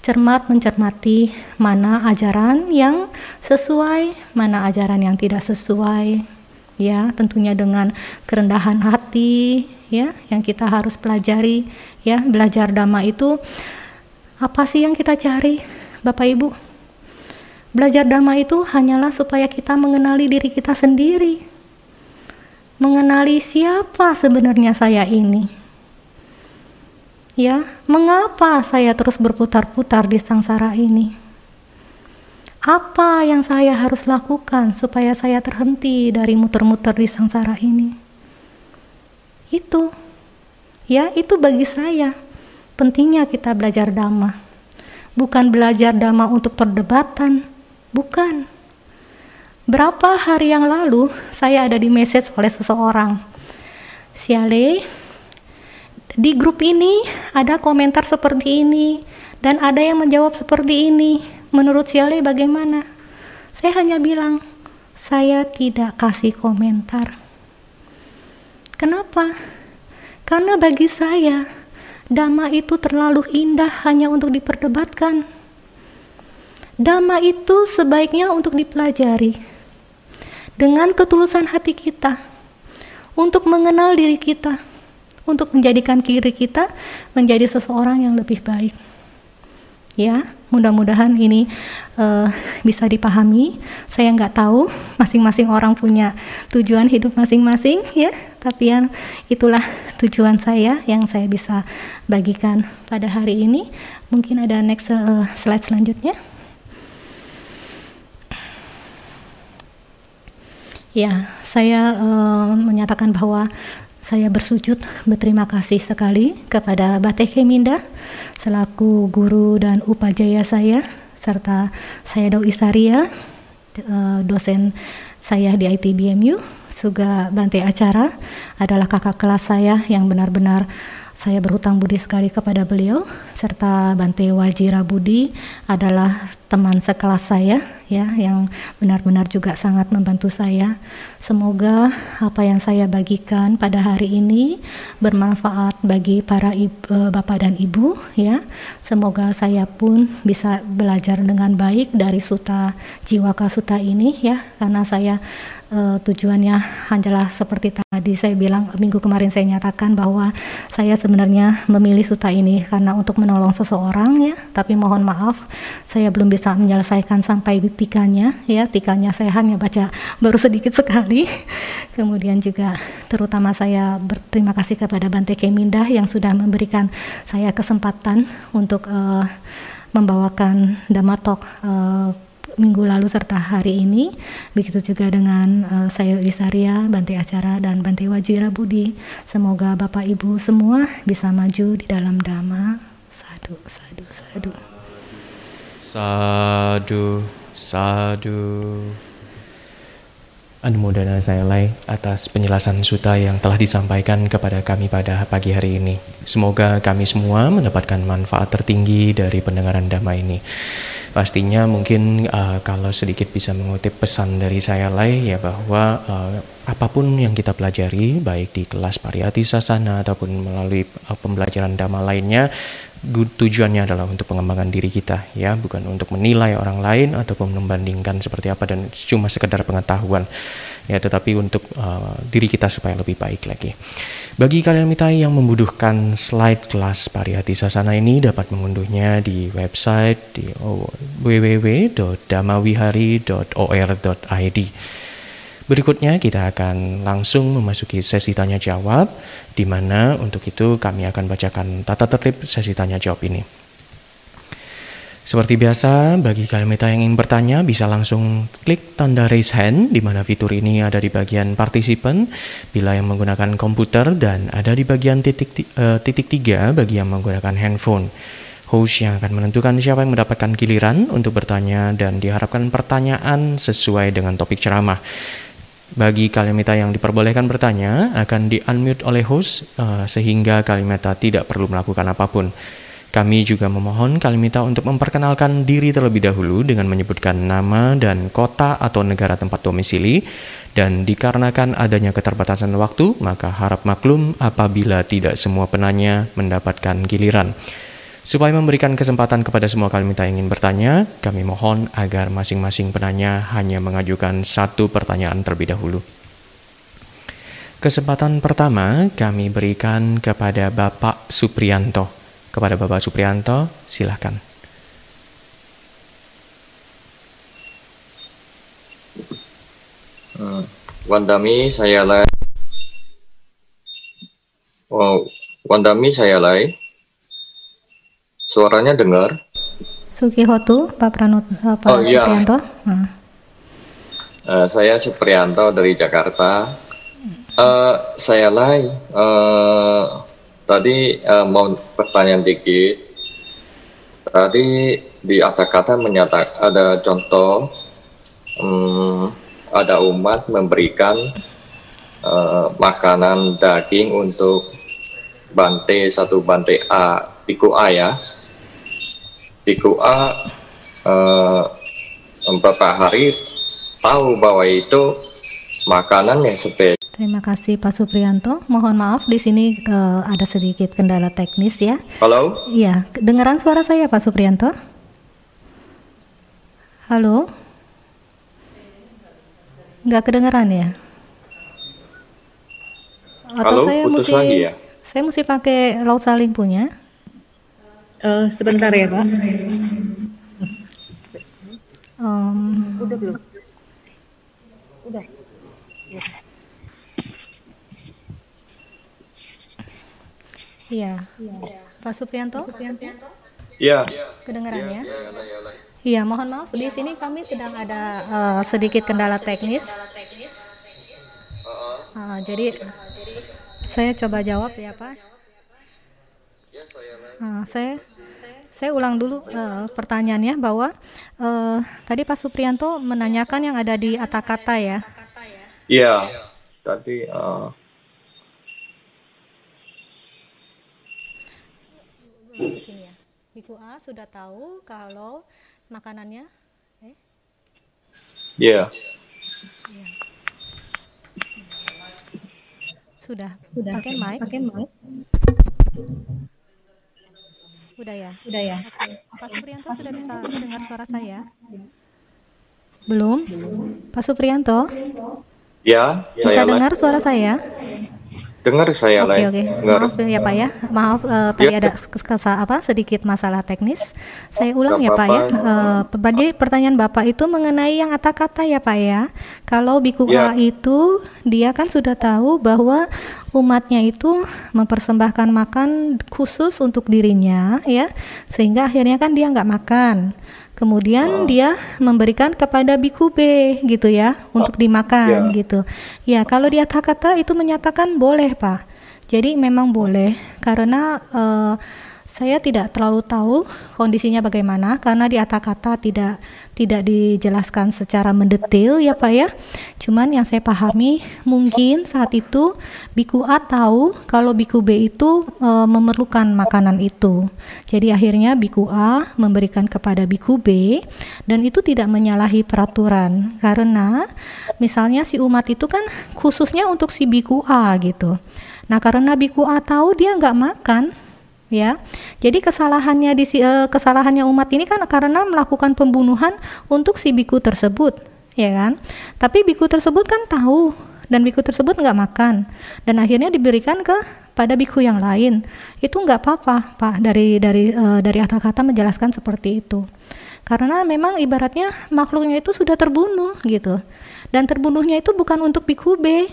cermat mencermati mana ajaran yang sesuai, mana ajaran yang tidak sesuai ya tentunya dengan kerendahan hati ya yang kita harus pelajari ya belajar dhamma itu apa sih yang kita cari Bapak Ibu? Belajar dhamma itu hanyalah supaya kita mengenali diri kita sendiri. Mengenali siapa sebenarnya saya ini. Ya mengapa saya terus berputar-putar di sangsara ini apa yang saya harus lakukan supaya saya terhenti dari muter-muter di sangsara ini? Itu, ya, itu bagi saya pentingnya kita belajar dhamma. Bukan belajar dhamma untuk perdebatan, bukan. Berapa hari yang lalu saya ada di message oleh seseorang. Siale, di grup ini ada komentar seperti ini dan ada yang menjawab seperti ini Menurut Siale bagaimana? Saya hanya bilang, saya tidak kasih komentar. Kenapa? Karena bagi saya, dhamma itu terlalu indah hanya untuk diperdebatkan. Dhamma itu sebaiknya untuk dipelajari dengan ketulusan hati kita, untuk mengenal diri kita, untuk menjadikan kiri kita menjadi seseorang yang lebih baik. Ya, mudah-mudahan ini uh, bisa dipahami. Saya nggak tahu, masing-masing orang punya tujuan hidup masing-masing, ya. Tapi yang itulah tujuan saya yang saya bisa bagikan pada hari ini. Mungkin ada next uh, slide selanjutnya. Ya, saya uh, menyatakan bahwa saya bersujud berterima kasih sekali kepada Bate Keminda selaku guru dan upajaya saya serta saya Do Isaria eh, dosen saya di ITBMU juga Bante Acara adalah kakak kelas saya yang benar-benar saya berhutang budi sekali kepada beliau serta Bante Wajira Budi adalah teman sekelas saya ya yang benar-benar juga sangat membantu saya. Semoga apa yang saya bagikan pada hari ini bermanfaat bagi para ibu, eh, bapak dan ibu ya. Semoga saya pun bisa belajar dengan baik dari suta jiwaka suta ini ya karena saya uh, tujuannya hanyalah seperti tadi saya bilang minggu kemarin saya nyatakan bahwa saya sebenarnya memilih suta ini karena untuk menolong seseorang ya tapi mohon maaf saya belum bisa menyelesaikan sampai di tikanya ya tikanya saya hanya baca baru sedikit sekali kemudian juga terutama saya berterima kasih kepada Bante Kemindah yang sudah memberikan saya kesempatan untuk uh, membawakan Damatok uh, minggu lalu serta hari ini. Begitu juga dengan uh, saya Lisaria, Bante Acara dan Bante Wajira Budi. Semoga Bapak Ibu semua bisa maju di dalam dhamma. Sadu, sadu, sadu. Sadu, sadu. Anumodana saya Lai atas penjelasan suta yang telah disampaikan kepada kami pada pagi hari ini. Semoga kami semua mendapatkan manfaat tertinggi dari pendengaran dhamma ini. Pastinya mungkin uh, kalau sedikit bisa mengutip pesan dari saya Lai ya bahwa uh, apa pun yang kita pelajari baik di kelas pariyati sasana ataupun melalui uh, pembelajaran dhamma lainnya tujuannya adalah untuk pengembangan diri kita ya bukan untuk menilai orang lain ataupun membandingkan seperti apa dan cuma sekedar pengetahuan ya tetapi untuk uh, diri kita supaya lebih baik lagi. Bagi kalian mitai yang membutuhkan slide kelas Pariyati Sasana ini dapat mengunduhnya di website di www.damawihari.or.id Berikutnya kita akan langsung memasuki sesi tanya jawab, di mana untuk itu kami akan bacakan tata tertib sesi tanya jawab ini. Seperti biasa, bagi kalian yang ingin bertanya bisa langsung klik tanda raise hand di mana fitur ini ada di bagian partisipan bila yang menggunakan komputer dan ada di bagian titik uh, titik tiga bagi yang menggunakan handphone. Host yang akan menentukan siapa yang mendapatkan giliran untuk bertanya dan diharapkan pertanyaan sesuai dengan topik ceramah. Bagi Kalimeta yang diperbolehkan bertanya akan di-unmute oleh host uh, sehingga Kalimeta tidak perlu melakukan apa pun. Kami juga memohon Kalimeta untuk memperkenalkan diri terlebih dahulu dengan menyebutkan nama dan kota atau negara tempat domisili dan dikarenakan adanya keterbatasan waktu maka harap maklum apabila tidak semua penanya mendapatkan giliran. Supaya memberikan kesempatan kepada semua kalimita yang ingin bertanya, kami mohon agar masing-masing penanya hanya mengajukan satu pertanyaan terlebih dahulu. Kesempatan pertama kami berikan kepada Bapak Suprianto. Kepada Bapak Suprianto, silahkan. Uh, Wandami saya lai. Oh, Wandami saya lai. Suaranya dengar? Sukihotu, Pak Pranut, uh, Pak oh, iya. Suprianto. Hmm. Uh, saya Suprianto dari Jakarta. Uh, saya Lai, uh, tadi uh, mau pertanyaan dikit. Tadi di atas kata menyatakan ada contoh, um, ada umat memberikan uh, makanan daging untuk bante satu bante A, piku A ya Biku A uh, beberapa hari tahu bahwa itu makanan yang spesial. Terima kasih Pak Suprianto. Mohon maaf di sini uh, ada sedikit kendala teknis ya. Halo? Iya, dengeran suara saya Pak Suprianto? Halo? Nggak kedengeran ya? Atau Halo, saya putus mesti lagi ya? saya mesti pakai laut saling punya? Eh, sebentar ya Pak. Um, Udah belum? Udah. iya. Pak Suprianto? Iya. Kedengeran ya? Iya, mohon maaf di sini kami sedang ada uh, sedikit kendala teknis. Uh, jadi saya coba jawab ya Pak. Uh, saya saya ulang dulu uh, pertanyaannya bahwa uh, tadi Pak Suprianto menanyakan yang ada di kata-kata ya. Iya. Tadi eh, sini ya. Biku A sudah tahu kalau makanannya eh iya. sudah sudah pakai mic pakai mic sudah ya? Sudah ya. Pak Suprianto sudah bisa dengar suara saya? Belum. Pak Suprianto? Ya, bisa saya dengar suara saya dengar saya Oke Lai. oke, Dengar. maaf ya Pak ya, maaf eh, tadi Ya. ada kes- kesa- apa sedikit masalah teknis. Saya ulang ya Nggak Pak ya. apa-apa. Eh, Jadi pertanyaan Bapak itu mengenai yang kata-kata ya Pak ya. Kalau biku Ya. itu dia kan sudah tahu bahwa umatnya itu mempersembahkan makan khusus untuk dirinya ya, sehingga akhirnya kan dia nggak makan. Kemudian dia memberikan kepada biku B gitu ya untuk dimakan Ya. gitu. Ya, kalau di kata itu menyatakan boleh, Pak. Jadi memang boleh karena eh, saya tidak terlalu tahu kondisinya bagaimana karena di kata tidak tidak dijelaskan secara mendetail ya Pak ya. Cuman yang saya pahami mungkin saat itu Biku A tahu kalau Biku B itu eh, memerlukan makanan itu. Jadi akhirnya Biku A memberikan kepada Biku B dan itu tidak menyalahi peraturan karena misalnya si umat itu kan khususnya untuk si Biku A gitu. Nah karena Biku A tahu dia nggak makan ya. Jadi kesalahannya di eh, kesalahannya umat ini kan karena melakukan pembunuhan untuk si biku tersebut, ya kan? Tapi biku tersebut kan tahu dan biku tersebut nggak makan dan akhirnya diberikan ke pada biku yang lain. Itu nggak apa-apa, Pak. Dari dari eh, dari kata-kata menjelaskan seperti itu. Karena memang ibaratnya makhluknya itu sudah terbunuh gitu. Dan terbunuhnya itu bukan untuk biku B.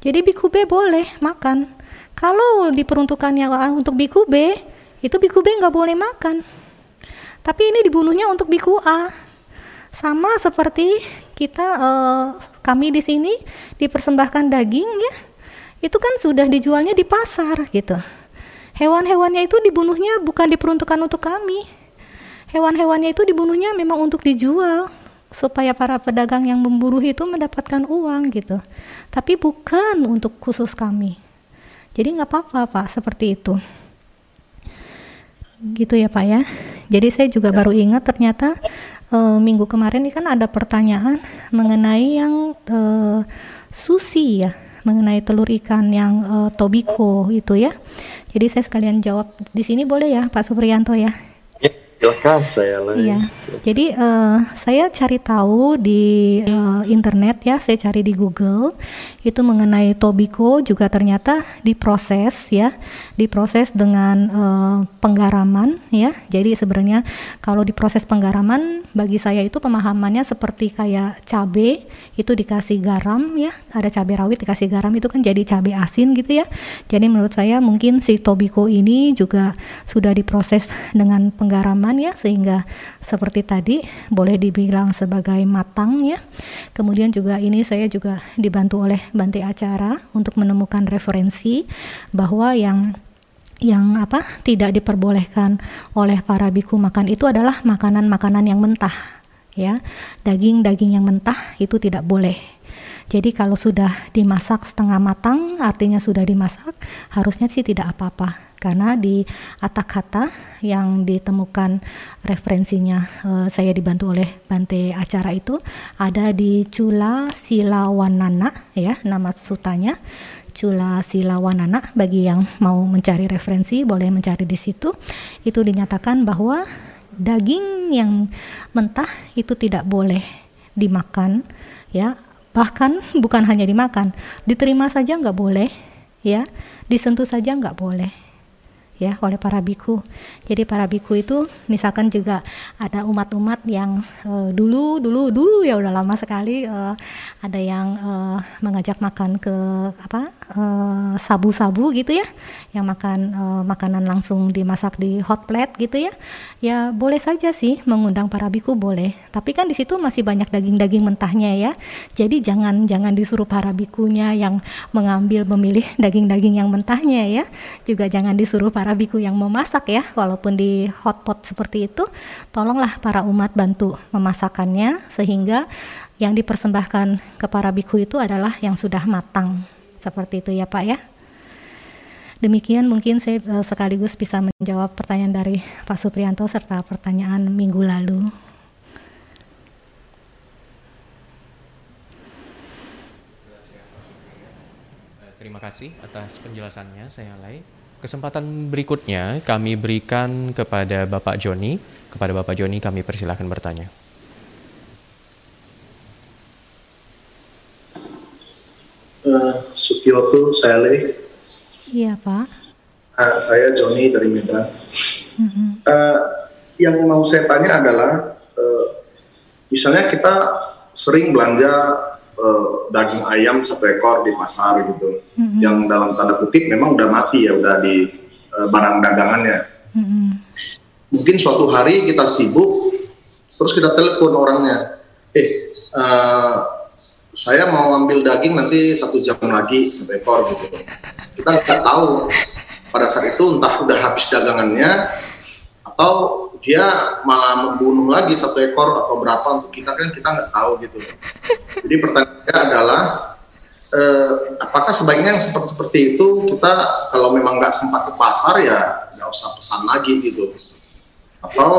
Jadi biku B boleh makan. Kalau diperuntukannya untuk biku B, itu biku B nggak boleh makan. Tapi ini dibunuhnya untuk biku A. Sama seperti kita eh, kami di sini dipersembahkan daging ya. Itu kan sudah dijualnya di pasar gitu. Hewan-hewannya itu dibunuhnya bukan diperuntukkan untuk kami. Hewan-hewannya itu dibunuhnya memang untuk dijual supaya para pedagang yang memburu itu mendapatkan uang gitu. Tapi bukan untuk khusus kami. Jadi nggak apa-apa Pak seperti itu. Gitu ya Pak ya. Jadi saya juga baru ingat ternyata eh, minggu kemarin ini kan ada pertanyaan mengenai yang eh, sushi ya, mengenai telur ikan yang eh, tobiko itu ya. Jadi saya sekalian jawab di sini boleh ya Pak Supriyanto ya. Silakan saya Lai. Iya. Jadi eh, saya cari tahu di eh, internet ya, saya cari di Google itu mengenai tobiko juga ternyata diproses ya, diproses dengan eh, penggaraman ya. Jadi sebenarnya kalau diproses penggaraman bagi saya itu pemahamannya seperti kayak cabe itu dikasih garam ya, ada cabai rawit dikasih garam itu kan jadi cabai asin gitu ya. Jadi menurut saya mungkin si tobiko ini juga sudah diproses dengan penggaraman ya sehingga seperti tadi boleh dibilang sebagai matang ya. Kemudian juga ini saya juga dibantu oleh Bante Acara untuk menemukan referensi bahwa yang yang apa tidak diperbolehkan oleh para biku makan itu adalah makanan-makanan yang mentah ya daging-daging yang mentah itu tidak boleh Jadi kalau sudah dimasak setengah matang, artinya sudah dimasak, harusnya sih tidak apa-apa. Karena di atak kata yang ditemukan referensinya uh, saya dibantu oleh Bante acara itu ada di Cula Silawanana ya nama sutanya. Cula Silawanana bagi yang mau mencari referensi boleh mencari di situ. Itu dinyatakan bahwa daging yang mentah itu tidak boleh dimakan ya bahkan bukan hanya dimakan diterima saja nggak boleh ya disentuh saja nggak boleh ya oleh para biku. Jadi para biku itu misalkan juga ada umat-umat yang uh, dulu dulu dulu ya udah lama sekali uh, ada yang uh, mengajak makan ke apa sabu-sabu gitu ya, yang makan makanan langsung dimasak di hot plate gitu ya. Ya boleh saja sih mengundang para biku boleh, tapi kan di situ masih banyak daging-daging mentahnya ya. Jadi jangan jangan disuruh para bikunya yang mengambil memilih daging-daging yang mentahnya ya. Juga jangan disuruh para biku yang memasak ya, walaupun di hotpot seperti itu, tolonglah para umat bantu memasakannya sehingga yang dipersembahkan ke para biku itu adalah yang sudah matang. Seperti itu ya Pak ya. Demikian mungkin saya eh, sekaligus bisa menjawab pertanyaan dari Pak Sutrianto serta pertanyaan minggu lalu. Terima kasih atas penjelasannya, saya Lai. Kesempatan berikutnya kami berikan kepada Bapak Joni. Kepada Bapak Joni kami persilahkan bertanya. Uh, Sukioto, saya Le. Iya Pak. Uh, saya Joni dari Medan. Mm-hmm. Uh, yang mau saya tanya adalah, uh, misalnya kita sering belanja uh, daging ayam satu ekor di pasar gitu, mm-hmm. yang dalam tanda kutip memang udah mati ya, udah di uh, barang dagangannya. Mm-hmm. Mungkin suatu hari kita sibuk, terus kita telepon orangnya, eh uh, saya mau ambil daging nanti satu jam lagi satu ekor gitu. Kita nggak tahu pada saat itu entah udah habis dagangannya atau dia malah membunuh lagi satu ekor atau berapa untuk kita kan kita nggak tahu gitu. Jadi pertanyaannya adalah eh, apakah sebaiknya yang seperti seperti itu kita kalau memang nggak sempat ke pasar ya nggak usah pesan lagi gitu atau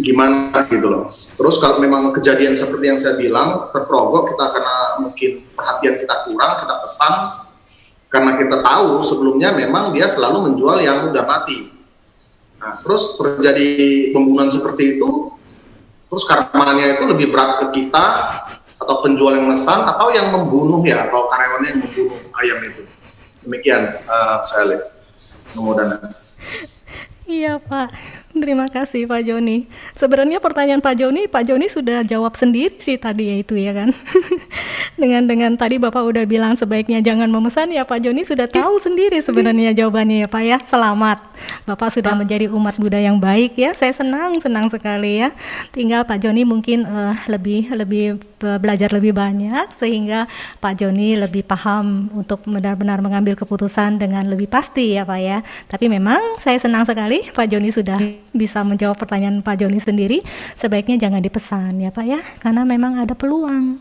gimana gitu loh. Terus kalau memang kejadian seperti yang saya bilang terperogok kita karena mungkin perhatian kita kurang kita pesan karena kita tahu sebelumnya memang dia selalu menjual yang udah mati Nah, terus terjadi pembunuhan seperti itu, terus karmanya itu lebih berat ke kita atau penjual yang memesan atau yang membunuh ya atau karyawannya yang membunuh ayam itu. Demikian uh, saya lihat. Iya Pak, terima kasih Pak Joni. Sebenarnya pertanyaan Pak Joni, Pak Joni sudah jawab sendiri sih tadi ya itu ya kan. dengan dengan tadi Bapak udah bilang sebaiknya jangan memesan ya Pak Joni sudah tahu sendiri sebenarnya jawabannya ya Pak ya. Selamat, Bapak sudah menjadi umat Buddha yang baik ya. Saya senang senang sekali ya. Tinggal Pak Joni mungkin uh, lebih lebih belajar lebih banyak sehingga Pak Joni lebih paham untuk benar-benar mengambil keputusan dengan lebih pasti ya Pak ya. Tapi memang saya senang sekali sekali Pak Joni sudah bisa menjawab pertanyaan Pak Joni sendiri. Sebaiknya jangan dipesan ya Pak ya, karena memang ada peluang.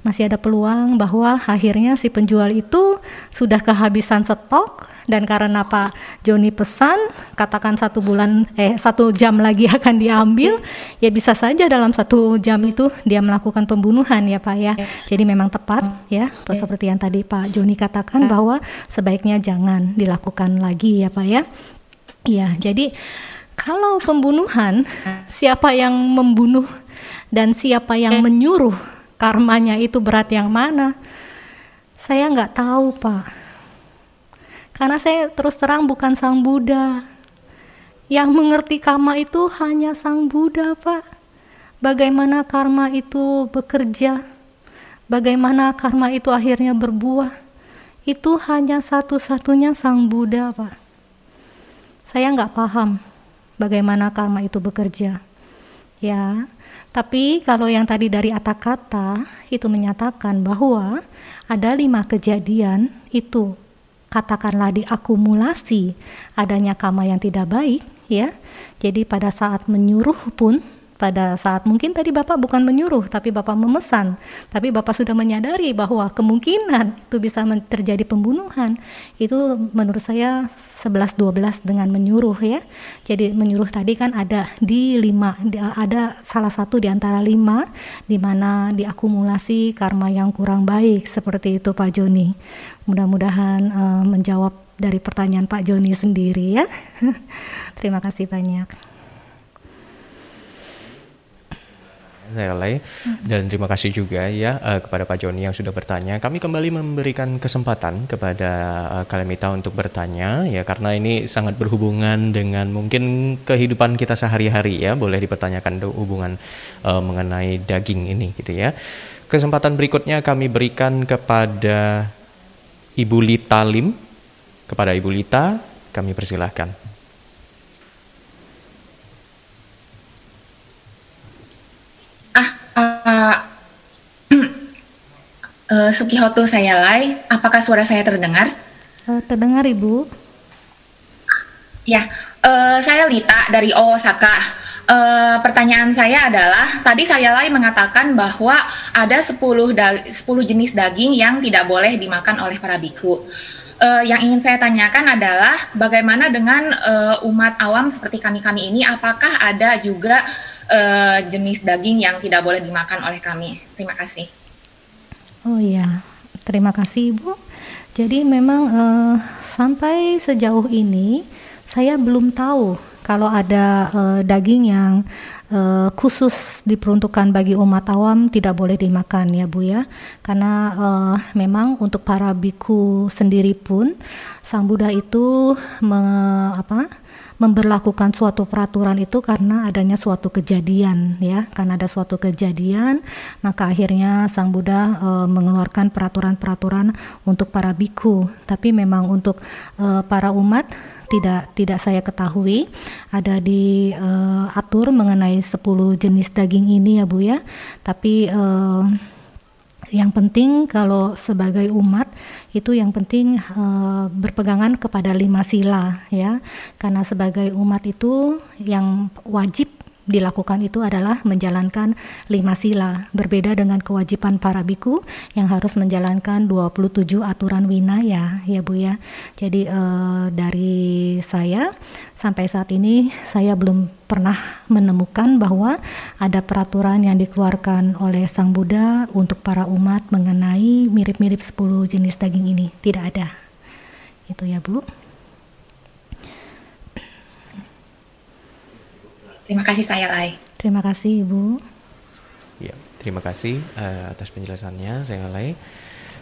Masih ada peluang bahwa akhirnya si penjual itu sudah kehabisan stok dan karena Pak Joni pesan katakan satu bulan eh satu jam lagi akan diambil ya bisa saja dalam satu jam itu dia melakukan pembunuhan ya Pak ya. Jadi memang tepat ya seperti yang tadi Pak Joni katakan bahwa sebaiknya jangan dilakukan lagi ya Pak ya. Iya, jadi kalau pembunuhan, siapa yang membunuh dan siapa yang menyuruh karmanya itu berat yang mana? Saya nggak tahu, Pak. Karena saya terus terang bukan Sang Buddha. Yang mengerti karma itu hanya Sang Buddha, Pak. Bagaimana karma itu bekerja, bagaimana karma itu akhirnya berbuah, itu hanya satu-satunya Sang Buddha, Pak. Saya nggak paham bagaimana karma itu bekerja. Ya, tapi kalau yang tadi dari kata kata itu menyatakan bahwa ada lima kejadian itu katakanlah diakumulasi adanya karma yang tidak baik ya. Jadi pada saat menyuruh pun pada saat mungkin tadi Bapak bukan menyuruh tapi Bapak memesan, tapi Bapak sudah menyadari bahwa kemungkinan itu bisa terjadi pembunuhan. Itu menurut saya 11 12 dengan menyuruh ya. Jadi menyuruh tadi kan ada di lima ada salah satu di antara lima di mana diakumulasi karma yang kurang baik seperti itu Pak Joni. Mudah-mudahan uh, menjawab dari pertanyaan Pak Joni sendiri ya. Terima kasih banyak. Saya Lay dan terima kasih juga ya uh, kepada Pak Joni yang sudah bertanya. Kami kembali memberikan kesempatan kepada uh, Kalemita untuk bertanya ya karena ini sangat berhubungan dengan mungkin kehidupan kita sehari-hari ya. Boleh dipertanyakan hubungan uh, mengenai daging ini gitu ya. Kesempatan berikutnya kami berikan kepada Ibu Lita Lim kepada Ibu Lita, kami persilahkan. Ah, uh, uh, Sukihoto saya Lai, apakah suara saya terdengar? Uh, terdengar Ibu. Ya, uh, saya Lita dari Osaka. Uh, pertanyaan saya adalah tadi saya Lai mengatakan bahwa ada 10 10 jenis daging yang tidak boleh dimakan oleh para biku uh, yang ingin saya tanyakan adalah bagaimana dengan uh, umat awam seperti kami-kami ini, apakah ada juga uh, jenis daging yang tidak boleh dimakan oleh kami? Terima kasih. Oh iya, terima kasih Ibu. Jadi memang uh, sampai sejauh ini saya belum tahu kalau ada uh, daging yang uh, khusus diperuntukkan bagi umat awam tidak boleh dimakan ya Bu ya karena uh, memang untuk para biku sendiri pun Sang Buddha itu me, apa memberlakukan suatu peraturan itu karena adanya suatu kejadian ya. Karena ada suatu kejadian maka akhirnya sang Buddha e, mengeluarkan peraturan-peraturan untuk para biku tapi memang untuk e, para umat tidak tidak saya ketahui. Ada di e, atur mengenai 10 jenis daging ini ya Bu ya. Tapi e, yang penting kalau sebagai umat itu yang penting uh, berpegangan kepada lima sila ya. Karena sebagai umat itu yang wajib dilakukan itu adalah menjalankan lima sila. Berbeda dengan kewajiban para biku yang harus menjalankan 27 aturan winaya ya Bu ya. Jadi uh, dari saya sampai saat ini saya belum pernah menemukan bahwa ada peraturan yang dikeluarkan oleh Sang Buddha untuk para umat mengenai mirip-mirip 10 jenis daging ini. Tidak ada. Itu ya Bu Terima kasih saya Lai. Terima kasih Ibu. Ya, terima kasih uh, atas penjelasannya saya Lai.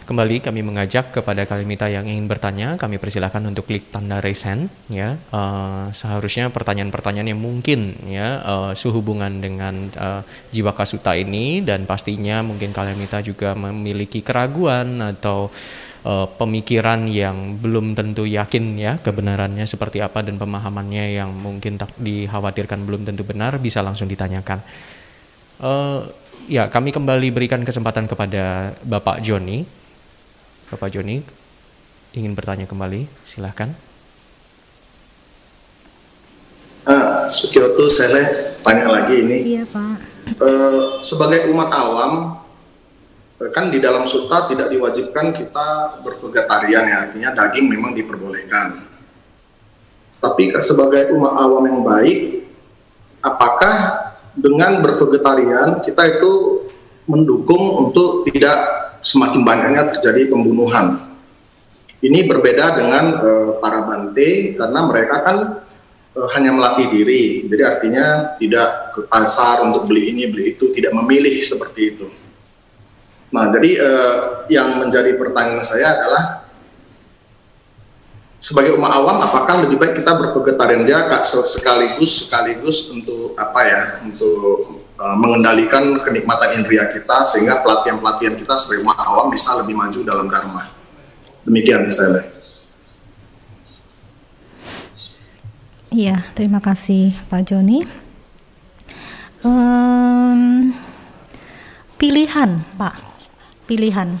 Kembali kami mengajak kepada Kalimita yang ingin bertanya, kami persilahkan untuk klik tanda raise hand ya. Uh, seharusnya pertanyaan-pertanyaan yang mungkin ya uh, sehubungan dengan uh, jiwa kasuta ini dan pastinya mungkin Kalimita juga memiliki keraguan atau uh, pemikiran yang belum tentu yakin ya kebenarannya seperti apa dan pemahamannya yang mungkin tak dikhawatirkan belum tentu benar bisa langsung ditanyakan. Uh, ya kami kembali berikan kesempatan kepada Bapak Joni. Bapak Joni ingin bertanya kembali, silahkan. Uh, Sukioto, saya tanya lagi ini. Iya Pak. Uh, sebagai umat awam, kan di dalam sutta tidak diwajibkan kita bervegetarian ya artinya daging memang diperbolehkan. Tapi sebagai umat awam yang baik apakah dengan bervegetarian kita itu mendukung untuk tidak semakin banyaknya terjadi pembunuhan? Ini berbeda dengan uh, para bante karena mereka kan uh, hanya melatih diri. Jadi artinya tidak ke pasar untuk beli ini beli itu tidak memilih seperti itu Nah, jadi eh, yang menjadi pertanyaan saya adalah sebagai umat awam, apakah lebih baik kita bervegetarian aja sekaligus sekaligus untuk apa ya, untuk eh, mengendalikan kenikmatan indria kita sehingga pelatihan-pelatihan kita sebagai umat awam bisa lebih maju dalam dharma. Demikian saya. Iya, terima kasih Pak Joni. Um, pilihan, Pak pilihan.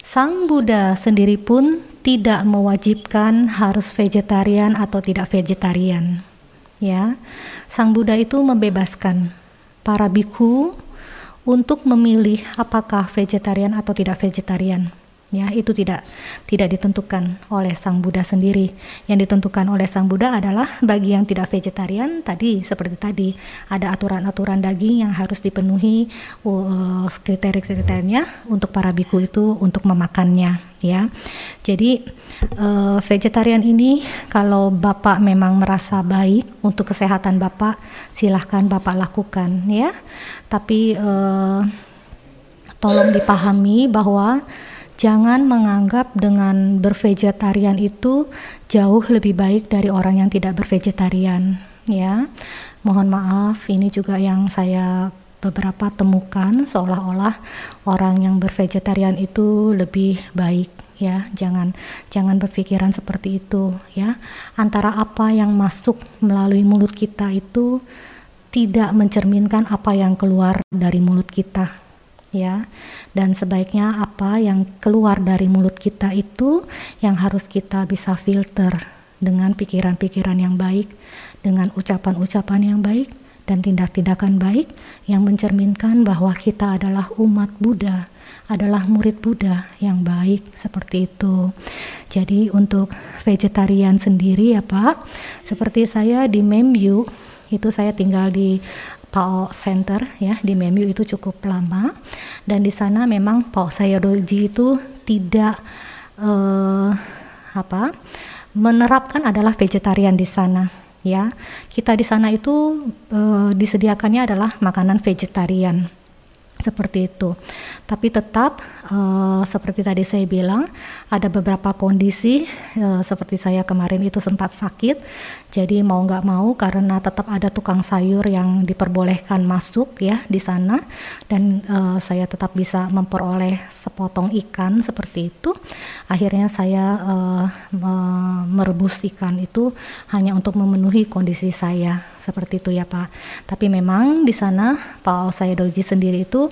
Sang Buddha sendiri pun tidak mewajibkan harus vegetarian atau tidak vegetarian. Ya. Sang Buddha itu membebaskan para biku untuk memilih apakah vegetarian atau tidak vegetarian ya itu tidak tidak ditentukan oleh sang Buddha sendiri. Yang ditentukan oleh sang Buddha adalah bagi yang tidak vegetarian tadi seperti tadi ada aturan-aturan daging yang harus dipenuhi uh, kriteria-kriterianya untuk para biku itu untuk memakannya ya. Jadi uh, vegetarian ini kalau bapak memang merasa baik untuk kesehatan bapak silahkan bapak lakukan ya. Tapi uh, tolong dipahami bahwa jangan menganggap dengan bervegetarian itu jauh lebih baik dari orang yang tidak bervegetarian ya. Mohon maaf ini juga yang saya beberapa temukan seolah-olah orang yang bervegetarian itu lebih baik ya. Jangan jangan berpikiran seperti itu ya. Antara apa yang masuk melalui mulut kita itu tidak mencerminkan apa yang keluar dari mulut kita ya dan sebaiknya apa yang keluar dari mulut kita itu yang harus kita bisa filter dengan pikiran-pikiran yang baik dengan ucapan-ucapan yang baik dan tindak-tindakan baik yang mencerminkan bahwa kita adalah umat Buddha, adalah murid Buddha yang baik seperti itu. Jadi untuk vegetarian sendiri ya Pak, seperti saya di Memyu itu saya tinggal di PAO Center ya di Memyu itu cukup lama. Dan di sana memang PAO Sayadoji itu tidak uh, apa menerapkan adalah vegetarian di sana ya. Kita di sana itu uh, disediakannya adalah makanan vegetarian seperti itu. Tapi tetap uh, seperti tadi saya bilang ada beberapa kondisi uh, seperti saya kemarin itu sempat sakit. Jadi mau nggak mau karena tetap ada tukang sayur yang diperbolehkan masuk ya di sana dan uh, saya tetap bisa memperoleh sepotong ikan seperti itu. Akhirnya saya uh, merebus ikan itu hanya untuk memenuhi kondisi saya seperti itu ya Pak. Tapi memang di sana Pak Saya Doji sendiri itu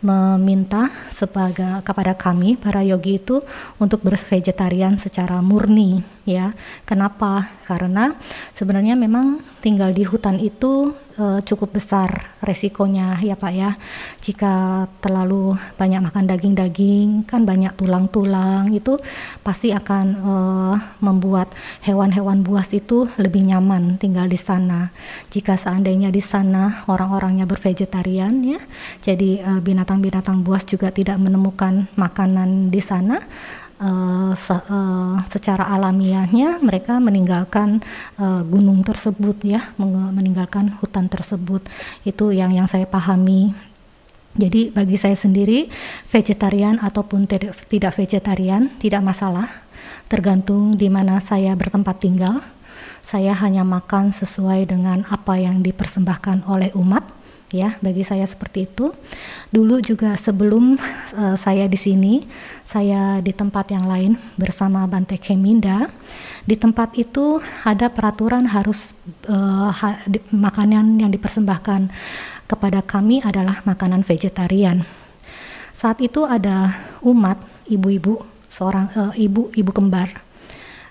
meminta sebagai kepada kami para yogi itu untuk bervegetarian secara murni ya. Kenapa? Karena sebenarnya memang tinggal di hutan itu e, cukup besar resikonya ya Pak ya. Jika terlalu banyak makan daging-daging kan banyak tulang-tulang itu pasti akan e, membuat hewan-hewan buas itu lebih nyaman tinggal di sana. Jika seandainya di sana orang-orangnya bervegetarian ya, jadi e, binatang-binatang buas juga tidak menemukan makanan di sana. Uh, se uh, secara alamiahnya mereka meninggalkan uh, gunung tersebut ya meninggalkan hutan tersebut. Itu yang yang saya pahami. Jadi bagi saya sendiri vegetarian ataupun tidak vegetarian tidak masalah. Tergantung di mana saya bertempat tinggal. Saya hanya makan sesuai dengan apa yang dipersembahkan oleh umat ya bagi saya seperti itu. Dulu juga sebelum uh, saya di sini saya di tempat yang lain bersama Bante Keminda di tempat itu ada peraturan harus uh, ha, di, makanan yang dipersembahkan kepada kami adalah makanan vegetarian. Saat itu ada umat ibu-ibu seorang uh, ibu ibu kembar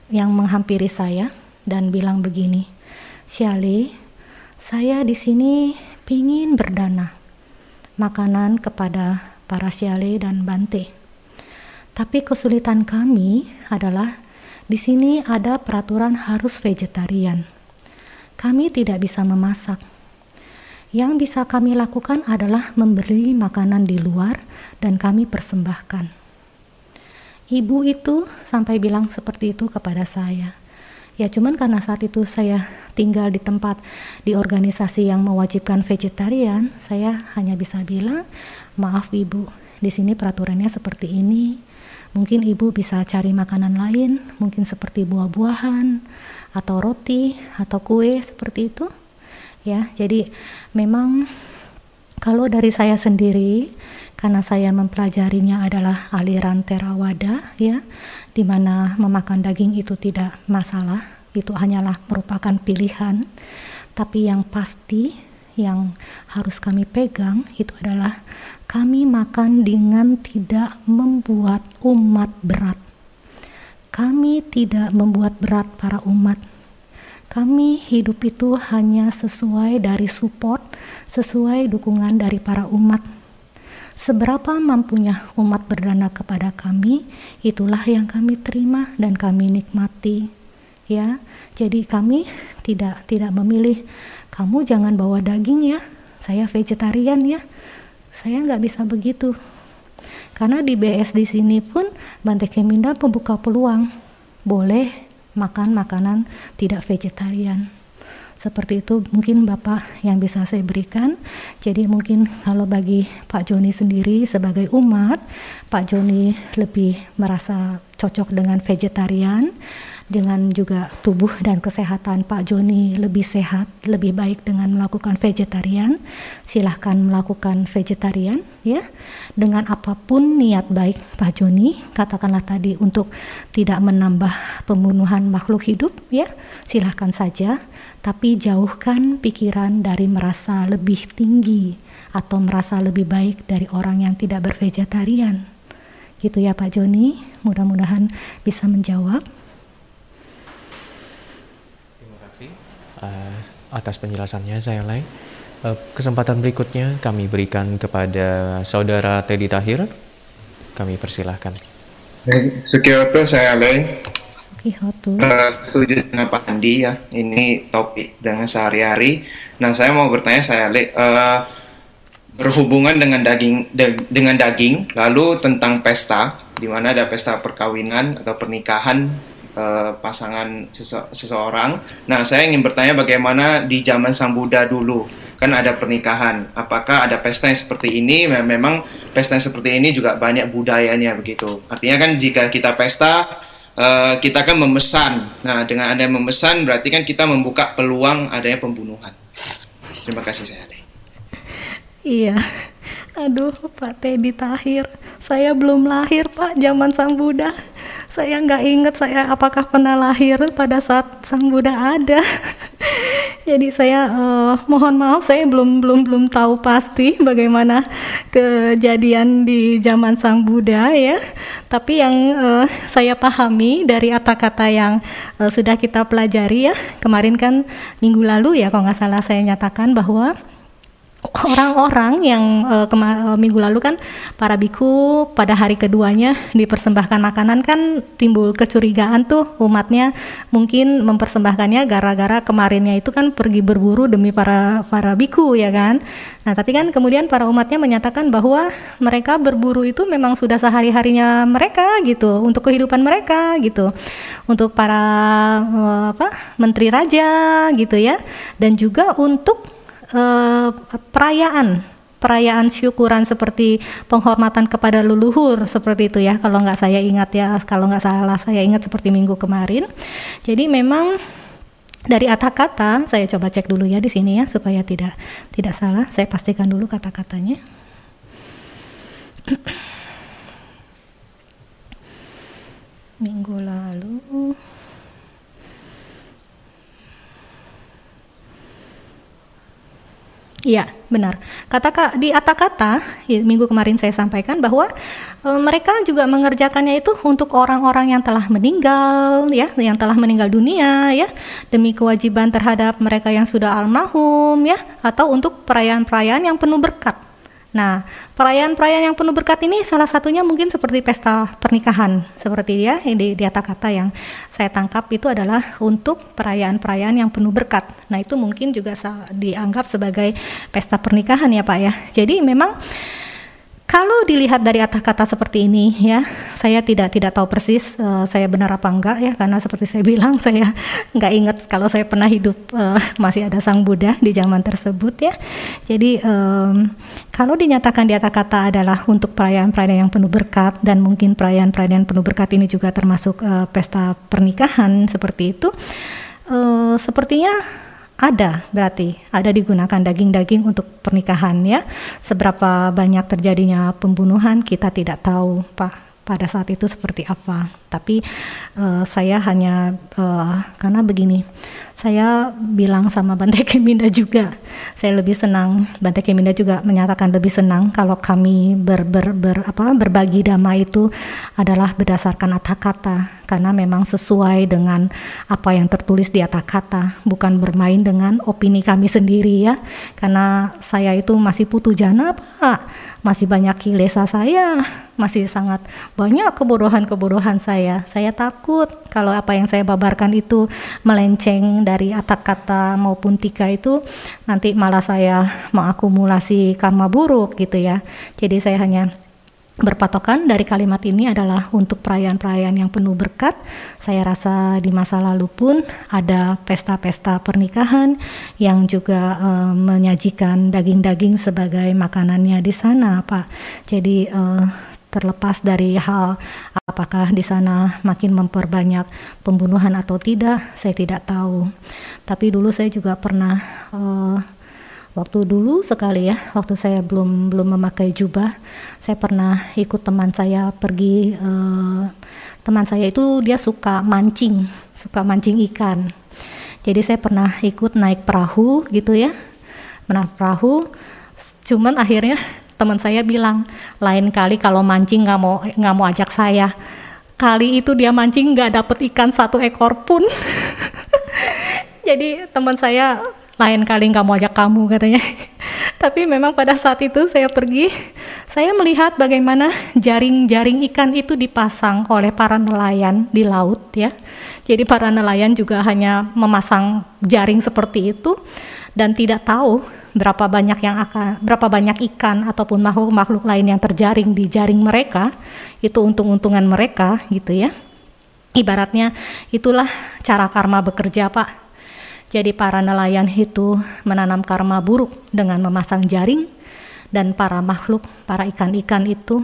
yang menghampiri saya dan bilang begini Siale saya di sini pingin berdana makanan kepada para siale dan bante. Tapi kesulitan kami adalah di sini ada peraturan harus vegetarian. Kami tidak bisa memasak. Yang bisa kami lakukan adalah memberi makanan di luar dan kami persembahkan. Ibu itu sampai bilang seperti itu kepada saya. Ya cuman karena saat itu saya tinggal di tempat di organisasi yang mewajibkan vegetarian, saya hanya bisa bilang, "Maaf Ibu, di sini peraturannya seperti ini." Mungkin ibu bisa cari makanan lain, mungkin seperti buah-buahan atau roti atau kue seperti itu. Ya, jadi memang kalau dari saya sendiri karena saya mempelajarinya adalah aliran Theravada ya di mana memakan daging itu tidak masalah, itu hanyalah merupakan pilihan. Tapi yang pasti yang harus kami pegang itu adalah kami makan dengan tidak membuat umat berat. Kami tidak membuat berat para umat. Kami hidup itu hanya sesuai dari support, sesuai dukungan dari para umat. Seberapa mampunya umat berdana kepada kami, itulah yang kami terima dan kami nikmati. Ya, jadi kami tidak tidak memilih kamu jangan bawa daging ya, saya vegetarian ya. Saya nggak bisa begitu. Karena di BS di sini pun Bante Keminda membuka peluang boleh makan makanan tidak vegetarian. Seperti itu mungkin Bapak yang bisa saya berikan. Jadi mungkin kalau bagi Pak Joni sendiri sebagai umat, Pak Joni lebih merasa cocok dengan vegetarian dengan juga tubuh dan kesehatan Pak Joni lebih sehat, lebih baik dengan melakukan vegetarian, silahkan melakukan vegetarian ya. Dengan apa pun niat baik Pak Joni, katakanlah tadi untuk tidak menambah pembunuhan makhluk hidup ya, silahkan saja. Tapi jauhkan pikiran dari merasa lebih tinggi atau merasa lebih baik dari orang yang tidak bervegetarian. Gitu ya Pak Joni, mudah-mudahan bisa menjawab. Uh, atas penjelasannya saya Lai. Uh, kesempatan berikutnya kami berikan kepada saudara Teddy Tahir. Kami persilahkan. Sekioto saya Lai. Sekioto. Uh, setuju dengan Pak Andi ya. Ini topik dengan sehari-hari. Nah saya mau bertanya saya Lai. Uh, berhubungan dengan daging de, dengan daging lalu tentang pesta di mana ada pesta perkawinan atau pernikahan uh, pasangan sese seseorang. Nah, saya ingin bertanya bagaimana di zaman Sang Buddha dulu kan ada pernikahan. Apakah ada pesta yang seperti ini? Memang pesta yang seperti ini juga banyak budayanya begitu. Artinya kan jika kita pesta uh, kita kan memesan. Nah, dengan ada memesan berarti kan kita membuka peluang adanya pembunuhan. Terima kasih saya. Iya. Aduh, Pak Teddy Tahir, saya belum lahir Pak zaman Sang Buddha. Saya nggak inget saya apakah pernah lahir pada saat Sang Buddha ada. Jadi saya uh, mohon maaf saya belum belum belum tahu pasti bagaimana kejadian di zaman Sang Buddha ya. Tapi yang uh, saya pahami dari kata-kata yang uh, sudah kita pelajari ya kemarin kan minggu lalu ya kalau nggak salah saya nyatakan bahwa orang-orang yang uh, minggu lalu kan para biku pada hari keduanya dipersembahkan makanan kan timbul kecurigaan tuh umatnya. Mungkin mempersembahkannya gara-gara kemarinnya itu kan pergi berburu demi para para biku ya kan? Nah tapi kan kemudian para umatnya menyatakan bahwa mereka berburu itu memang sudah sehari-harinya mereka gitu untuk kehidupan mereka gitu. Untuk para uh, apa menteri raja gitu ya. Dan juga untuk uh, perayaan perayaan syukuran seperti penghormatan kepada leluhur seperti itu ya kalau nggak saya ingat ya kalau nggak salah saya ingat seperti minggu kemarin. Jadi memang dari kata-kata saya coba cek dulu ya di sini ya supaya tidak tidak salah. Saya pastikan dulu kata-katanya. Minggu lalu Iya, benar. Kata di kata-kata ya, minggu kemarin saya sampaikan bahwa e, mereka juga mengerjakannya itu untuk orang-orang yang telah meninggal, ya, yang telah meninggal dunia, ya, demi kewajiban terhadap mereka yang sudah almarhum, ya, atau untuk perayaan-perayaan yang penuh berkat. Nah, perayaan-perayaan yang penuh berkat ini salah satunya mungkin seperti pesta pernikahan, seperti ya di, di kata-kata yang saya tangkap itu adalah untuk perayaan-perayaan yang penuh berkat. Nah, itu mungkin juga dianggap sebagai pesta pernikahan ya Pak ya. Jadi memang kalau dilihat dari kata-kata seperti ini ya, saya tidak tidak tahu persis uh, saya benar apa enggak ya karena seperti saya bilang saya nggak ingat kalau saya pernah hidup uh, masih ada Sang Buddha di zaman tersebut ya. Jadi um, kalau dinyatakan di kata-kata adalah untuk perayaan-perayaan yang penuh berkat dan mungkin perayaan-perayaan penuh berkat ini juga termasuk uh, pesta pernikahan seperti itu, uh, sepertinya ada berarti ada digunakan daging-daging untuk pernikahan ya. Seberapa banyak terjadinya pembunuhan kita tidak tahu Pak pada saat itu seperti apa. Tapi uh, saya hanya uh, karena begini, saya bilang sama Bante Keminda juga, saya lebih senang Bante Keminda juga menyatakan lebih senang kalau kami ber, ber, ber apa berbagi dhamma itu adalah berdasarkan kata-kata karena memang sesuai dengan apa yang tertulis di atas kata, bukan bermain dengan opini kami sendiri ya. Karena saya itu masih putu jana Pak, masih banyak kilesa saya, masih sangat banyak kebodohan-kebodohan saya. Saya takut kalau apa yang saya babarkan itu melenceng dari atak kata maupun tika itu nanti malah saya mengakumulasi karma buruk gitu ya. Jadi saya hanya berpatokan dari kalimat ini adalah untuk perayaan-perayaan yang penuh berkat. Saya rasa di masa lalu pun ada pesta-pesta pernikahan yang juga uh, menyajikan daging-daging sebagai makanannya di sana, Pak. Jadi uh, terlepas dari hal apakah di sana makin memperbanyak pembunuhan atau tidak, saya tidak tahu. Tapi dulu saya juga pernah uh, waktu dulu sekali ya waktu saya belum belum memakai jubah saya pernah ikut teman saya pergi uh, teman saya itu dia suka mancing suka mancing ikan jadi saya pernah ikut naik perahu gitu ya naik perahu cuman akhirnya teman saya bilang lain kali kalau mancing nggak mau nggak mau ajak saya kali itu dia mancing nggak dapet ikan satu ekor pun jadi teman saya lain kali nggak mau ajak kamu katanya. Tapi memang pada saat itu saya pergi, saya melihat bagaimana jaring-jaring ikan itu dipasang oleh para nelayan di laut ya. Jadi para nelayan juga hanya memasang jaring seperti itu dan tidak tahu berapa banyak yang akan berapa banyak ikan ataupun makhluk-makhluk lain yang terjaring di jaring mereka itu untung-untungan mereka gitu ya. Ibaratnya itulah cara karma bekerja, Pak jadi para nelayan itu menanam karma buruk dengan memasang jaring dan para makhluk, para ikan-ikan itu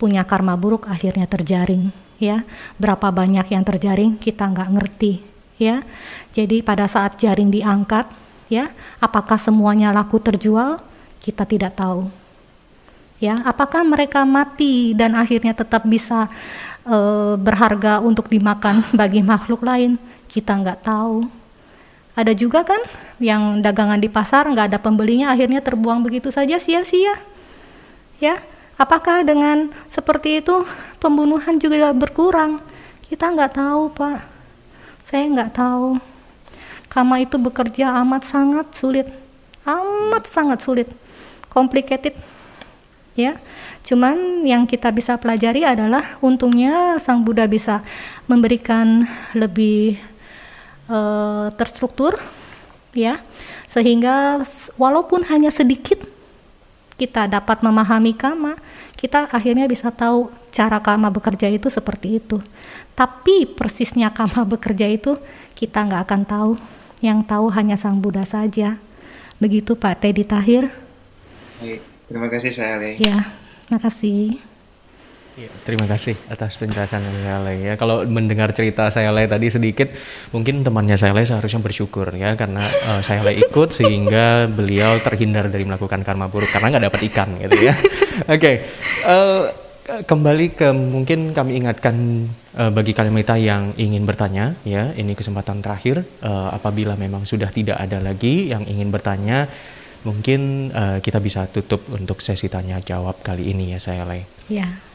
punya karma buruk akhirnya terjaring ya. Berapa banyak yang terjaring kita nggak ngerti ya. Jadi pada saat jaring diangkat ya, apakah semuanya laku terjual? Kita tidak tahu. Ya, apakah mereka mati dan akhirnya tetap bisa e, berharga untuk dimakan bagi makhluk lain? Kita nggak tahu ada juga kan yang dagangan di pasar nggak ada pembelinya akhirnya terbuang begitu saja sia-sia. Ya, apakah dengan seperti itu pembunuhan juga berkurang? Kita nggak tahu pak. Saya nggak tahu. Kama itu bekerja amat sangat sulit, amat sangat sulit, complicated. Ya, cuman yang kita bisa pelajari adalah untungnya Sang Buddha bisa memberikan lebih uh, terstruktur ya. Sehingga walaupun hanya sedikit kita dapat memahami kama kita akhirnya bisa tahu cara kama bekerja itu seperti itu. Tapi persisnya kama bekerja itu kita nggak akan tahu yang tahu hanya sang Buddha saja begitu Pak Teddy Tahir Baik, terima kasih saya ya makasih Ya, terima kasih atas penjelasan saya Le. Ya, kalau mendengar cerita saya Le tadi sedikit, mungkin temannya saya Le seharusnya bersyukur ya karena uh, saya Le ikut sehingga beliau terhindar dari melakukan karma buruk karena nggak dapat ikan gitu ya. Oke, okay. uh, eh, kembali ke mungkin kami ingatkan uh, bagi kalian yang ingin bertanya ya, ini kesempatan terakhir uh, apabila memang sudah tidak ada lagi yang ingin bertanya mungkin uh, kita bisa tutup untuk sesi tanya jawab kali ini ya saya Le. Ya.